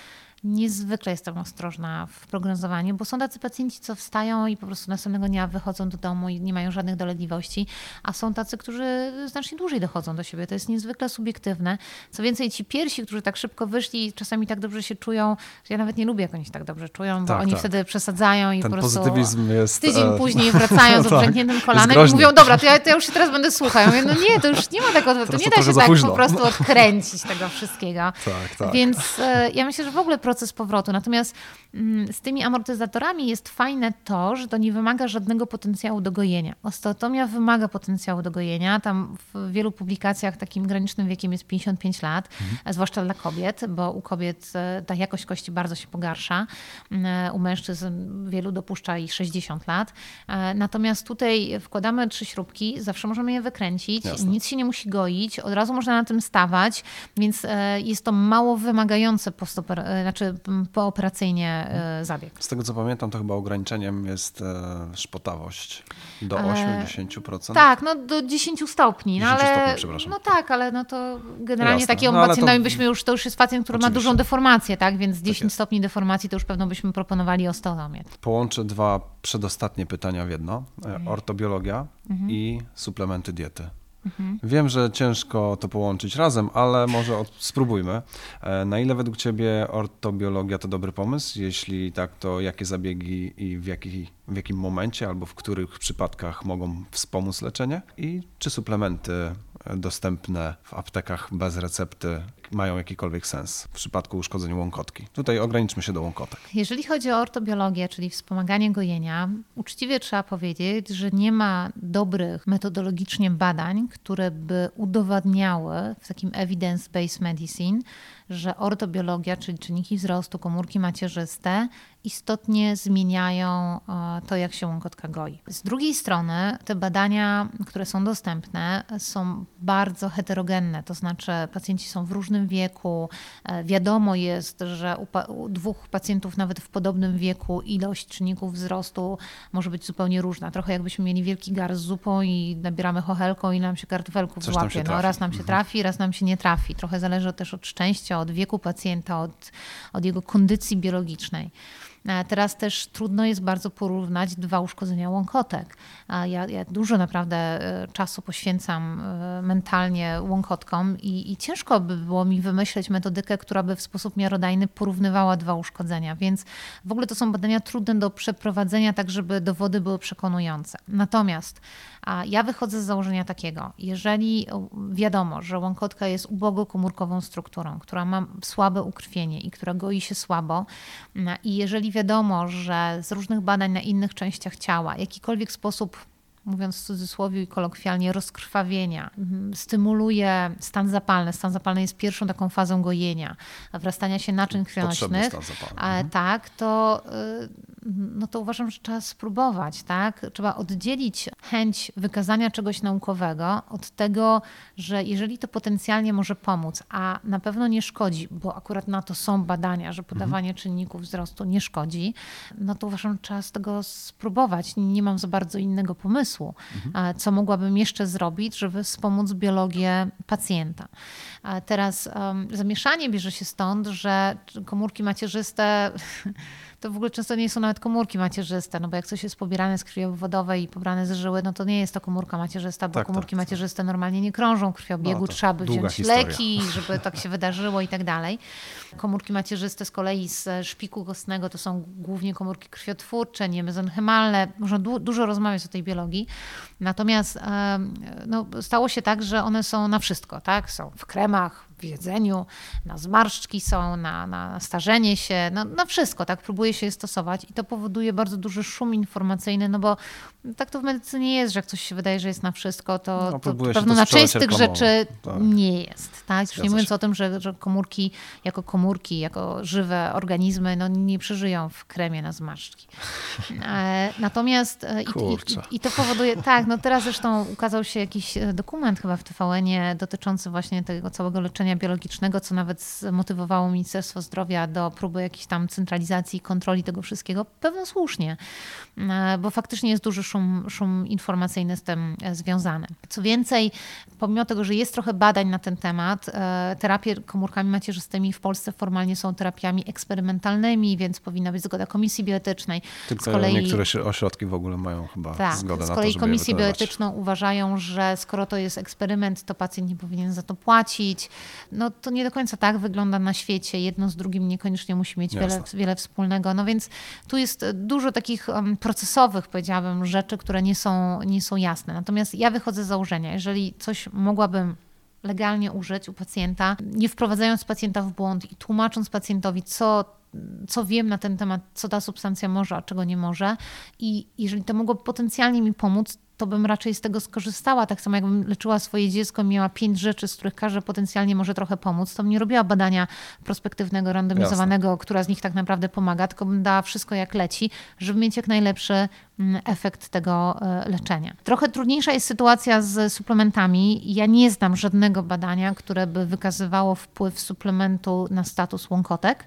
Speaker 2: niezwykle jestem ostrożna w prognozowaniu, bo są tacy pacjenci, co wstają i po prostu następnego dnia wychodzą do domu i nie mają żadnych dolegliwości, a są tacy, którzy znacznie dłużej dochodzą do siebie. To jest niezwykle subiektywne. Co więcej, ci pierwsi, którzy tak szybko wyszli, czasami tak dobrze się czują, że ja nawet nie lubię, jak oni się tak dobrze czują, bo tak, oni tak. wtedy przesadzają i
Speaker 1: Ten
Speaker 2: po prostu
Speaker 1: jest,
Speaker 2: tydzień e... później wracają *laughs* z obrzękniętym tak, kolanem i mówią, dobra, to ja, to ja już się teraz będę słuchał. Ja mówię, no nie, to już nie ma tego, to nie da się tak po prostu odkręcić tego wszystkiego. Tak, tak. Więc e, ja myślę, że w ogóle proces powrotu. Natomiast mm, z tymi amortyzatorami jest fajne to, że to nie wymaga żadnego potencjału do gojenia. Osteotomia wymaga potencjału do gojenia. Tam w wielu publikacjach takim granicznym wiekiem jest 55 lat, mhm. zwłaszcza dla kobiet, bo u kobiet e, ta jakość kości bardzo się pogarsza. Mm, u mężczyzn wielu dopuszcza i 60 lat. E, natomiast tutaj wkładamy trzy śrubki, zawsze możemy je wykręcić, Jasne. nic się nie musi goić, od razu można na tym stawać, więc jest to mało wymagające postoper, znaczy pooperacyjnie e, zabieg.
Speaker 1: Z tego co pamiętam, to chyba ograniczeniem jest e, szpotawość do 8-10%.
Speaker 2: E, tak, no do 10 stopni.
Speaker 1: 10
Speaker 2: no, ale,
Speaker 1: stopni, przepraszam.
Speaker 2: No tak, ale no to generalnie Jasne. takiemu no, pacjentowi to... byśmy już, to już jest pacjent, który Oczywiście. ma dużą deformację, tak? Więc 10 tak stopni deformacji to już pewno byśmy proponowali osteotomię.
Speaker 1: Połączę dwa przedostatnie pytania w jedno. Mhm. Ortobiologia mhm. i suplementy diety. Mhm. Wiem, że ciężko to połączyć razem, ale może od, spróbujmy. E, na ile według Ciebie ortobiologia to dobry pomysł? Jeśli tak, to jakie zabiegi i w, jaki, w jakim momencie albo w których przypadkach mogą wspomóc leczenie? I czy suplementy dostępne w aptekach bez recepty mają jakikolwiek sens w przypadku uszkodzeń łąkotki. Tutaj ograniczmy się do łąkotek.
Speaker 2: Jeżeli chodzi o ortobiologię, czyli wspomaganie gojenia, uczciwie trzeba powiedzieć, że nie ma dobrych metodologicznie badań, które by udowadniały w takim evidence-based medicine, że ortobiologia, czyli czynniki wzrostu, komórki macierzyste istotnie zmieniają e, to, jak się łąkotka goi. Z drugiej strony te badania, które są dostępne, są bardzo heterogenne, to znaczy pacjenci są w różnym wieku. E, wiadomo jest, że u, dwóch pacjentów nawet w podobnym wieku ilość czynników wzrostu może być zupełnie różna. Trochę jakbyśmy mieli wielki gar z zupą i nabieramy chochelką i nam się kartfelków Coś złapie. No, raz nam się mhm. trafi, raz nam się nie trafi. Trochę zależy też od szczęścia, od wieku pacjenta, od, od jego kondycji biologicznej. Teraz też trudno jest bardzo porównać dwa uszkodzenia łąkotek. Ja, ja dużo naprawdę e, czasu poświęcam e, mentalnie łąkotkom i, i ciężko by było mi wymyśleć metodykę, która by w sposób miarodajny porównywała dwa uszkodzenia. Więc w ogóle to są badania trudne do przeprowadzenia, tak żeby dowody były przekonujące. Natomiast ja wychodzę z założenia takiego, jeżeli wiadomo, że łąkotka jest ubogo komórkową strukturą, która ma słabe ukrwienie i która goi się słabo i jeżeli wiadomo, że z różnych badań na innych częściach ciała jakikolwiek sposób mówiąc w cudzysłowie i kolokwialnie, rozkrwawienia, mhm. stymuluje stan zapalny. Stan zapalny jest pierwszą taką fazą gojenia, wrastania się naczyń krwionośnych. Mhm. Tak, to, y, no to uważam, że trzeba spróbować. Tak? Trzeba oddzielić chęć wykazania czegoś naukowego od tego, że jeżeli to potencjalnie może pomóc, a na pewno nie szkodzi, bo akurat na to są badania, że podawanie mhm. czynników wzrostu nie szkodzi, no to uważam, że trzeba z tego spróbować. Nie mam za bardzo innego pomysłu mhm. co mogłabym jeszcze zrobić, żeby wspomóc biologię pacjenta. Teraz um, zamieszanie bierze się stąd, że komórki macierzyste *laughs* to w ogóle często nie są nawet komórki macierzyste, no bo jak coś jest pobierane z krwi obwodowej i pobrane z żyły, no to nie jest to komórka macierzysta, bo tak, komórki tak, macierzyste normalnie nie krążą krwiobiegu, no, trzeba by wziąć historia. leki, żeby tak się wydarzyło i tak dalej. Komórki macierzyste z kolei z szpiku kostnego to są głównie komórki krwiotwórcze, nie mezenchymalne. Można du dużo rozmawiać o tej biologii. Natomiast no, stało się tak, że one są na wszystko, tak? Są w kremach, w jedzeniu, na zmarszczki są, na, na starzenie się, na, na wszystko, tak, próbuje się je stosować i to powoduje bardzo duży szum informacyjny, no bo tak to w medycynie jest, że jak coś się wydaje, że jest na wszystko, to, no, to pewno na część z tych rzeczy tak. nie jest, tak, już nie mówiąc o tym, że, że komórki jako komórki, jako żywe organizmy, no nie przeżyją w kremie na zmarszczki. *laughs* E, natomiast e, i, i, i, to powoduje, tak, no teraz zresztą ukazał się jakiś e, dokument chyba w TVN-ie dotyczący właśnie tego całego leczenia biologicznego, co nawet zmotywowało Ministerstwo Zdrowia do próby jakiejś tam centralizacji i kontroli tego wszystkiego. Pewno słusznie, bo faktycznie jest duży szum, szum informacyjny z tym związany. Co więcej, pomimo tego, że jest trochę badań na ten temat, terapie komórkami macierzystymi w Polsce formalnie są terapiami eksperymentalnymi, więc powinna być zgoda komisji bioetycznej.
Speaker 1: Tylko z kolei, niektóre ośrodki w ogóle mają chyba tak, zgodę
Speaker 2: na to, Z kolei komisje bioetyczną uważają, że skoro to jest eksperyment, to pacjent nie powinien za to płacić. No to nie do końca tak wygląda na świecie. Jedno z drugim niekoniecznie musi mieć wiele, wiele wspólnego. No więc tu jest dużo takich um, procesowych, powiedziałabym, rzeczy, które nie są, nie są jasne. Natomiast ja wychodzę z założenia, jeżeli coś mogłabym legalnie użyć u pacjenta, nie wprowadzając pacjenta w błąd i tłumacząc pacjentowi, co co wiem na ten temat, co ta substancja może, a czego nie może. I jeżeli to mogło potencjalnie mi pomóc, to bym raczej z tego skorzystała. Tak samo jakbym leczyła swoje dziecko, miała pięć rzeczy, z których każda potencjalnie może trochę pomóc, to bym nie robiła badania prospektywnego, randomizowanego, Jasne. która z nich tak naprawdę pomaga, tylko bym dała wszystko jak leci, żeby mieć jak najlepszy mm, efekt tego e, leczenia. Trochę trudniejsza jest sytuacja z suplementami. Ja nie znam żadnego badania, które by wykazywało wpływ suplementu na status łąkotek.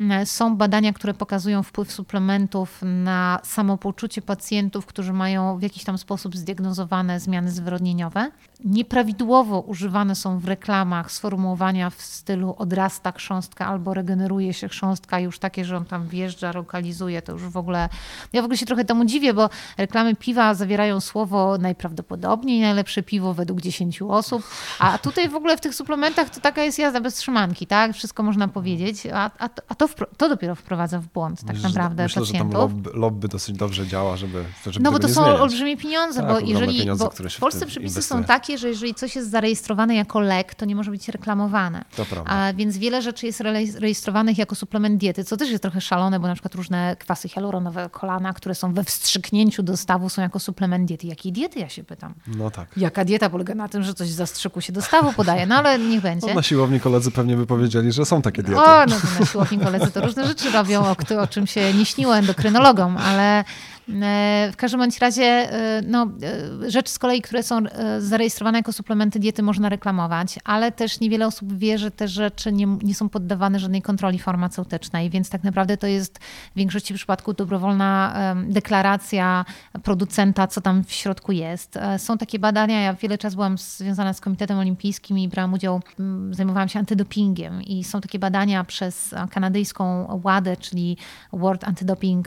Speaker 2: Mm, są badania, które pokazują wpływ suplementów na samopoczucie pacjentów, którzy mają w jakiś tam sposób sposób zdiagnozowane zmiany zwyrodnieniowe. Nieprawidłowo używane są w reklamach sformułowania w stylu odrasta chrząstka albo regeneruje się chrząstka, już takie, że on tam wjeżdża, lokalizuje, to już w ogóle. Ja w ogóle się trochę temu dziwię, bo reklamy piwa zawierają słowo najprawdopodobniej najlepsze piwo według 10 osób, a tutaj w ogóle w tych suplementach to taka jest jazda bez trzymanki, tak? Wszystko można powiedzieć, a, a, a to, to dopiero wprowadza w błąd tak myślę, naprawdę
Speaker 1: myślę,
Speaker 2: pacjentów.
Speaker 1: że tam lobby, lobby dosyć dobrze działa, żeby, żeby
Speaker 2: No bo to są
Speaker 1: zmieniać.
Speaker 2: olbrzymie pieniądze, tak, bo jeżeli bo w Polsce przepisy inwestuje. są takie, że jeżeli coś jest zarejestrowane jako lek, to nie może być reklamowane.
Speaker 1: To prawda. A
Speaker 2: więc wiele rzeczy jest rejestrowanych jako suplement diety, co też jest trochę szalone, bo na przykład różne kwasy hialuronowe, kolana, które są we wstrzyknięciu dostawu są jako suplement diety. Jakiej diety, ja się pytam?
Speaker 1: No tak.
Speaker 2: Jaka dieta polega na tym, że coś z zastrzyku się dostawu podaje? No ale niech będzie. No,
Speaker 1: na siłowni koledzy pewnie by powiedzieli, że są takie diety.
Speaker 2: O, no to na siłowni koledzy to różne rzeczy robią, o, o czym się nie śniło endokrynologom, ale w każdym bądź razie e, no, e, rzeczy z kolei, które są zarejestrowane jako suplementy diety można reklamować, ale też niewiele osób wie, że te rzeczy nie, nie są poddawane żadnej kontroli farmaceutycznej, więc tak naprawdę to jest w większości przypadków dobrowolna deklaracja producenta, co tam w środku jest. Są takie badania, ja wiele czasu byłam związana z Komitetem Olimpijskim i brałam udział, zajmowałam się antydopingiem i są takie badania przez kanadyjską WADę, czyli World Anti-Doping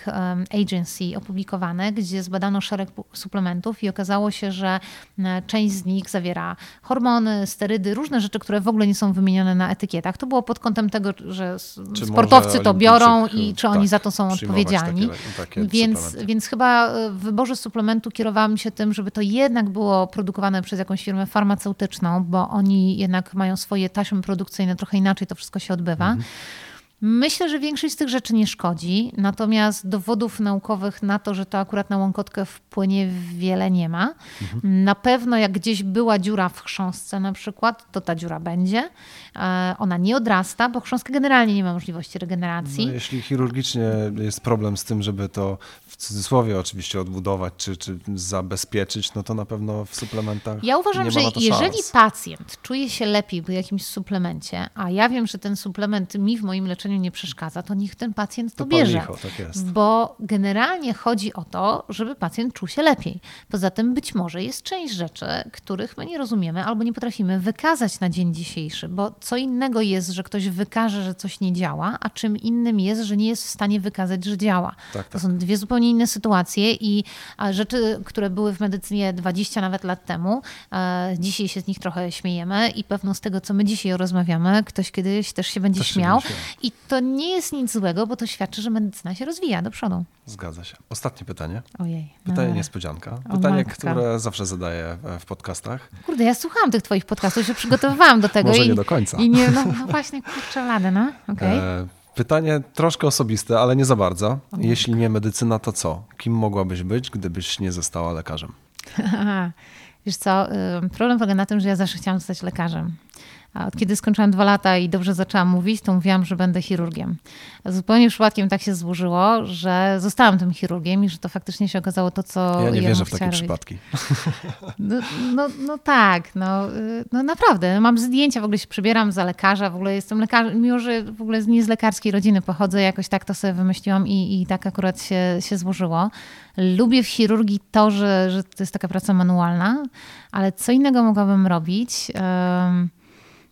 Speaker 2: Agency opublikowane gdzie zbadano szereg suplementów i okazało się, że e, część z nich zawiera hormony, sterydy, różne rzeczy, które w ogóle nie są wymienione na etykietach. To było pod kątem tego, że czy sportowcy to biorą i czy tak, oni za to są odpowiedzialni. Takie, takie więc, więc chyba e, w wyborze suplementu kierowałam się tym, żeby to jednak było produkowane przez jakąś firmę farmaceutyczną, bo oni jednak mają swoje taśmy produkcyjne, trochę inaczej to wszystko się odbywa. Mhm. Myślę, że większość z tych rzeczy nie szkodzi, natomiast dowodów naukowych na to, że to akurat na łąkotkę wpłynie wiele nie ma. Mhm. Na pewno jak gdzieś była dziura w chrząstce na przykład, to ta dziura będzie. E, ona nie odrasta, bo chrząstka generalnie nie ma możliwości regeneracji.
Speaker 1: No, jeśli chirurgicznie jest problem z tym, żeby to w cudzysłowie oczywiście odbudować czy, czy zabezpieczyć, no to na pewno w suplementach.
Speaker 2: Ja uważam,
Speaker 1: nie
Speaker 2: że jeżeli
Speaker 1: szans.
Speaker 2: pacjent czuje się lepiej po jakimś suplemencie, a ja wiem, że ten suplement mi w moim leczeniu nie przeszkadza, to niech ten pacjent to, to bierze. Licho,
Speaker 1: tak
Speaker 2: bo generalnie chodzi o to, żeby pacjent czuł się lepiej. Poza tym być może jest część rzeczy, których my nie rozumiemy albo nie potrafimy wykazać na dzień dzisiejszy, bo co innego jest, że ktoś wykaże, że coś nie działa, a czym innym jest, że nie jest w stanie wykazać, że działa. Tak, tak. To są dwie zupełnie inne sytuacje i rzeczy, które były w medycynie 20 nawet lat temu, dzisiaj się z nich trochę śmiejemy i pewno z tego, co my dzisiaj rozmawiamy, ktoś kiedyś też się będzie też śmiał. Się I to nie jest nic złego, bo to świadczy, że medycyna się rozwija do przodu.
Speaker 1: Zgadza się. Ostatnie pytanie.
Speaker 2: Ojej.
Speaker 1: Pytanie
Speaker 2: no.
Speaker 1: niespodzianka. Pytanie, które zawsze zadaję w podcastach.
Speaker 2: Kurde, ja słuchałam tych twoich podcastów, się przygotowywałam do tego.
Speaker 1: Może
Speaker 2: i,
Speaker 1: nie do końca.
Speaker 2: I nie, no, no właśnie, kurczę lady, no. Okej.
Speaker 1: E, Pytanie troszkę osobiste, ale nie za bardzo. Jeśli nie medycyna, to co? Kim mogłabyś być, gdybyś nie została lekarzem? *laughs*
Speaker 2: Wiesz co, ym, problem polega na tym, że ja zawsze chciałam zostać lekarzem. A od kiedy skończyłam dwa lata i dobrze zaczęłam mówić, to mówiłam, że będę chirurgiem. Zupełnie przypadkiem tak się złożyło, że zostałam tym chirurgiem i że to faktycznie się okazało to, co
Speaker 1: Ja nie
Speaker 2: bym
Speaker 1: wierzę w takie
Speaker 2: robić.
Speaker 1: przypadki. *laughs*
Speaker 2: No, no, no tak, no, no naprawdę. Mam zdjęcia, w ogóle się przebieram za lekarza, w ogóle jestem lekarzem, mimo że w ogóle nie z lekarskiej rodziny pochodzę, jakoś tak to sobie wymyśliłam i, i tak akurat się, się złożyło. Lubię w chirurgii to, że, że to jest taka praca manualna, ale co innego mogłabym robić? Em,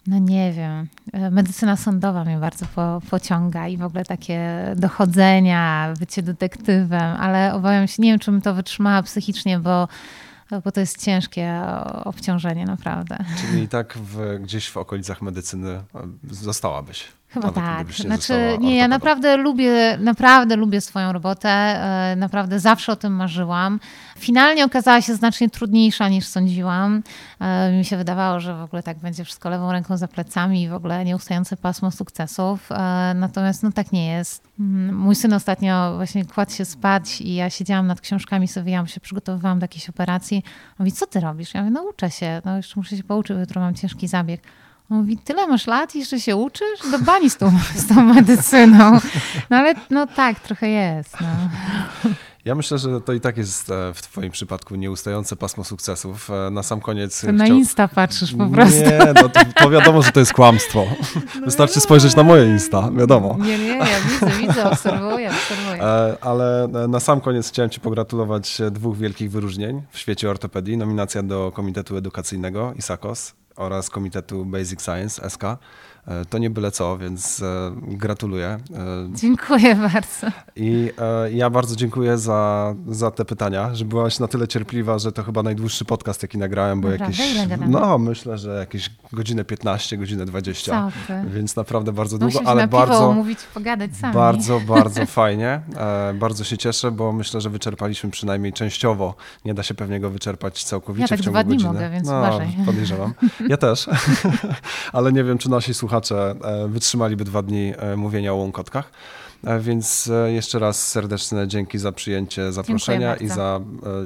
Speaker 2: no nie wiem. E, Medycyna sądowa mnie bardzo po, pociąga i w ogóle takie dochodzenia, bycie detektywem, ale obawiam się, nie wiem, czy bym to wytrzymała psychicznie, bo, bo to jest ciężkie obciążenie, naprawdę.
Speaker 1: Czyli i tak w, gdzieś w okolicach medycyny e, zostałabyś.
Speaker 2: Chyba tak. Znaczy, nie, ja naprawdę lubię, naprawdę lubię swoją robotę. e, Naprawdę zawsze o tym marzyłam. Finalnie okazała się znacznie trudniejsza niż sądziłam. E, Mi się wydawało, że w ogóle tak będzie wszystko lewą ręką za plecami i w ogóle nieustające pasmo sukcesów. E, Natomiast no tak nie jest. Mm, Mój syn ostatnio właśnie kładł się spać i ja siedziałam nad książkami, sobie się przygotowywałam do jakiejś operacji. On mówi, co ty robisz? Ja mówię, no uczę się, no jeszcze muszę się pouczyć, bo jutro mam ciężki zabieg. Mówi, tyle masz lat i jeszcze się uczysz? Do bani z tą, z tą medycyną. No ale no tak, trochę jest. No.
Speaker 1: Ja myślę, że to i tak jest e, w twoim przypadku nieustające pasmo sukcesów. E, Na sam koniec
Speaker 2: To na
Speaker 1: chciał-
Speaker 2: Insta patrzysz po prostu. No
Speaker 1: Nie, no to, to wiadomo, że to jest kłamstwo. Wystarczy spojrzeć na moje Insta, wiadomo.
Speaker 2: Nie, nie, ja widzę, widzę, obserwuję, obserwuję.
Speaker 1: E, Ale na sam koniec chciałem Ci pogratulować dwóch wielkich wyróżnień w świecie ortopedii. Nominacja do Komitetu Edukacyjnego ISAKOS oraz Komitetu Basic Science SK. E, To nie byle co, więc e, gratuluję. E,
Speaker 2: Dziękuję bardzo.
Speaker 1: I ja bardzo dziękuję za, za te pytania, że byłaś na tyle cierpliwa, że to chyba najdłuższy podcast, jaki nagrałem, bo
Speaker 2: Naprawdę?
Speaker 1: jakieś, no myślę, że jakieś godzinę 15, godzinę 20,
Speaker 2: Co ty?
Speaker 1: więc naprawdę bardzo długo,
Speaker 2: Musimy
Speaker 1: ale bardzo,
Speaker 2: umówić, pogadać sami.
Speaker 1: bardzo, *laughs* bardzo fajnie. Bardzo się cieszę, bo myślę, że wyczerpaliśmy przynajmniej częściowo. Nie da się pewnie go wyczerpać całkowicie
Speaker 2: Ja tak
Speaker 1: w ciągu
Speaker 2: dwa dni
Speaker 1: godziny.
Speaker 2: mogę, więc
Speaker 1: no,
Speaker 2: uważaj.
Speaker 1: podejrzewam. Ja też. *laughs* ale nie wiem, czy nasi słuchacze e, wytrzymaliby dwa dni e, mówienia o łąkotkach. E, Więc e, jeszcze raz serdeczne dzięki za przyjęcie zaproszenia i za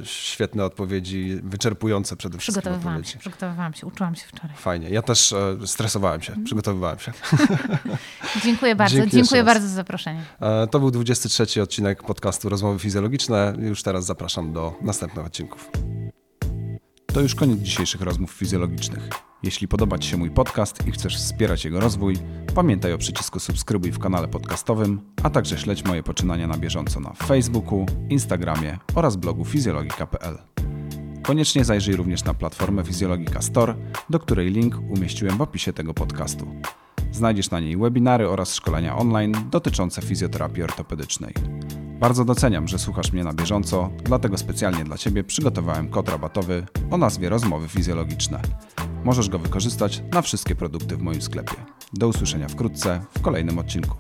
Speaker 1: świetne odpowiedzi, wyczerpujące przede wszystkim
Speaker 2: Przygotowywałam
Speaker 1: odpowiedzi.
Speaker 2: się, przygotowywałam się, uczyłam się wczoraj.
Speaker 1: Fajnie. Ja też stresowałem się, przygotowywałem się. *laughs*
Speaker 2: Dziękuję bardzo,
Speaker 1: Dzięki
Speaker 2: dziękuję bardzo za zaproszenie.
Speaker 1: To był 23 odcinek podcastu Rozmowy Fizjologiczne. Już teraz zapraszam do następnych odcinków.
Speaker 3: To już koniec dzisiejszych rozmów fizjologicznych. Jeśli podoba Ci się mój podcast i chcesz wspierać jego rozwój, pamiętaj o przycisku subskrybuj w kanale podcastowym, a także śledź moje poczynania na bieżąco na Facebooku, Instagramie oraz blogu fizjologika.pl. Koniecznie zajrzyj również na platformę Fizjologika Store, do której link umieściłem w opisie tego podcastu. Znajdziesz na niej webinary oraz szkolenia online dotyczące fizjoterapii ortopedycznej. Bardzo doceniam, że słuchasz mnie na bieżąco, dlatego specjalnie dla Ciebie przygotowałem kod rabatowy o nazwie Rozmowy Fizjologiczne. Możesz go wykorzystać na wszystkie produkty w moim sklepie. Do usłyszenia wkrótce w kolejnym odcinku.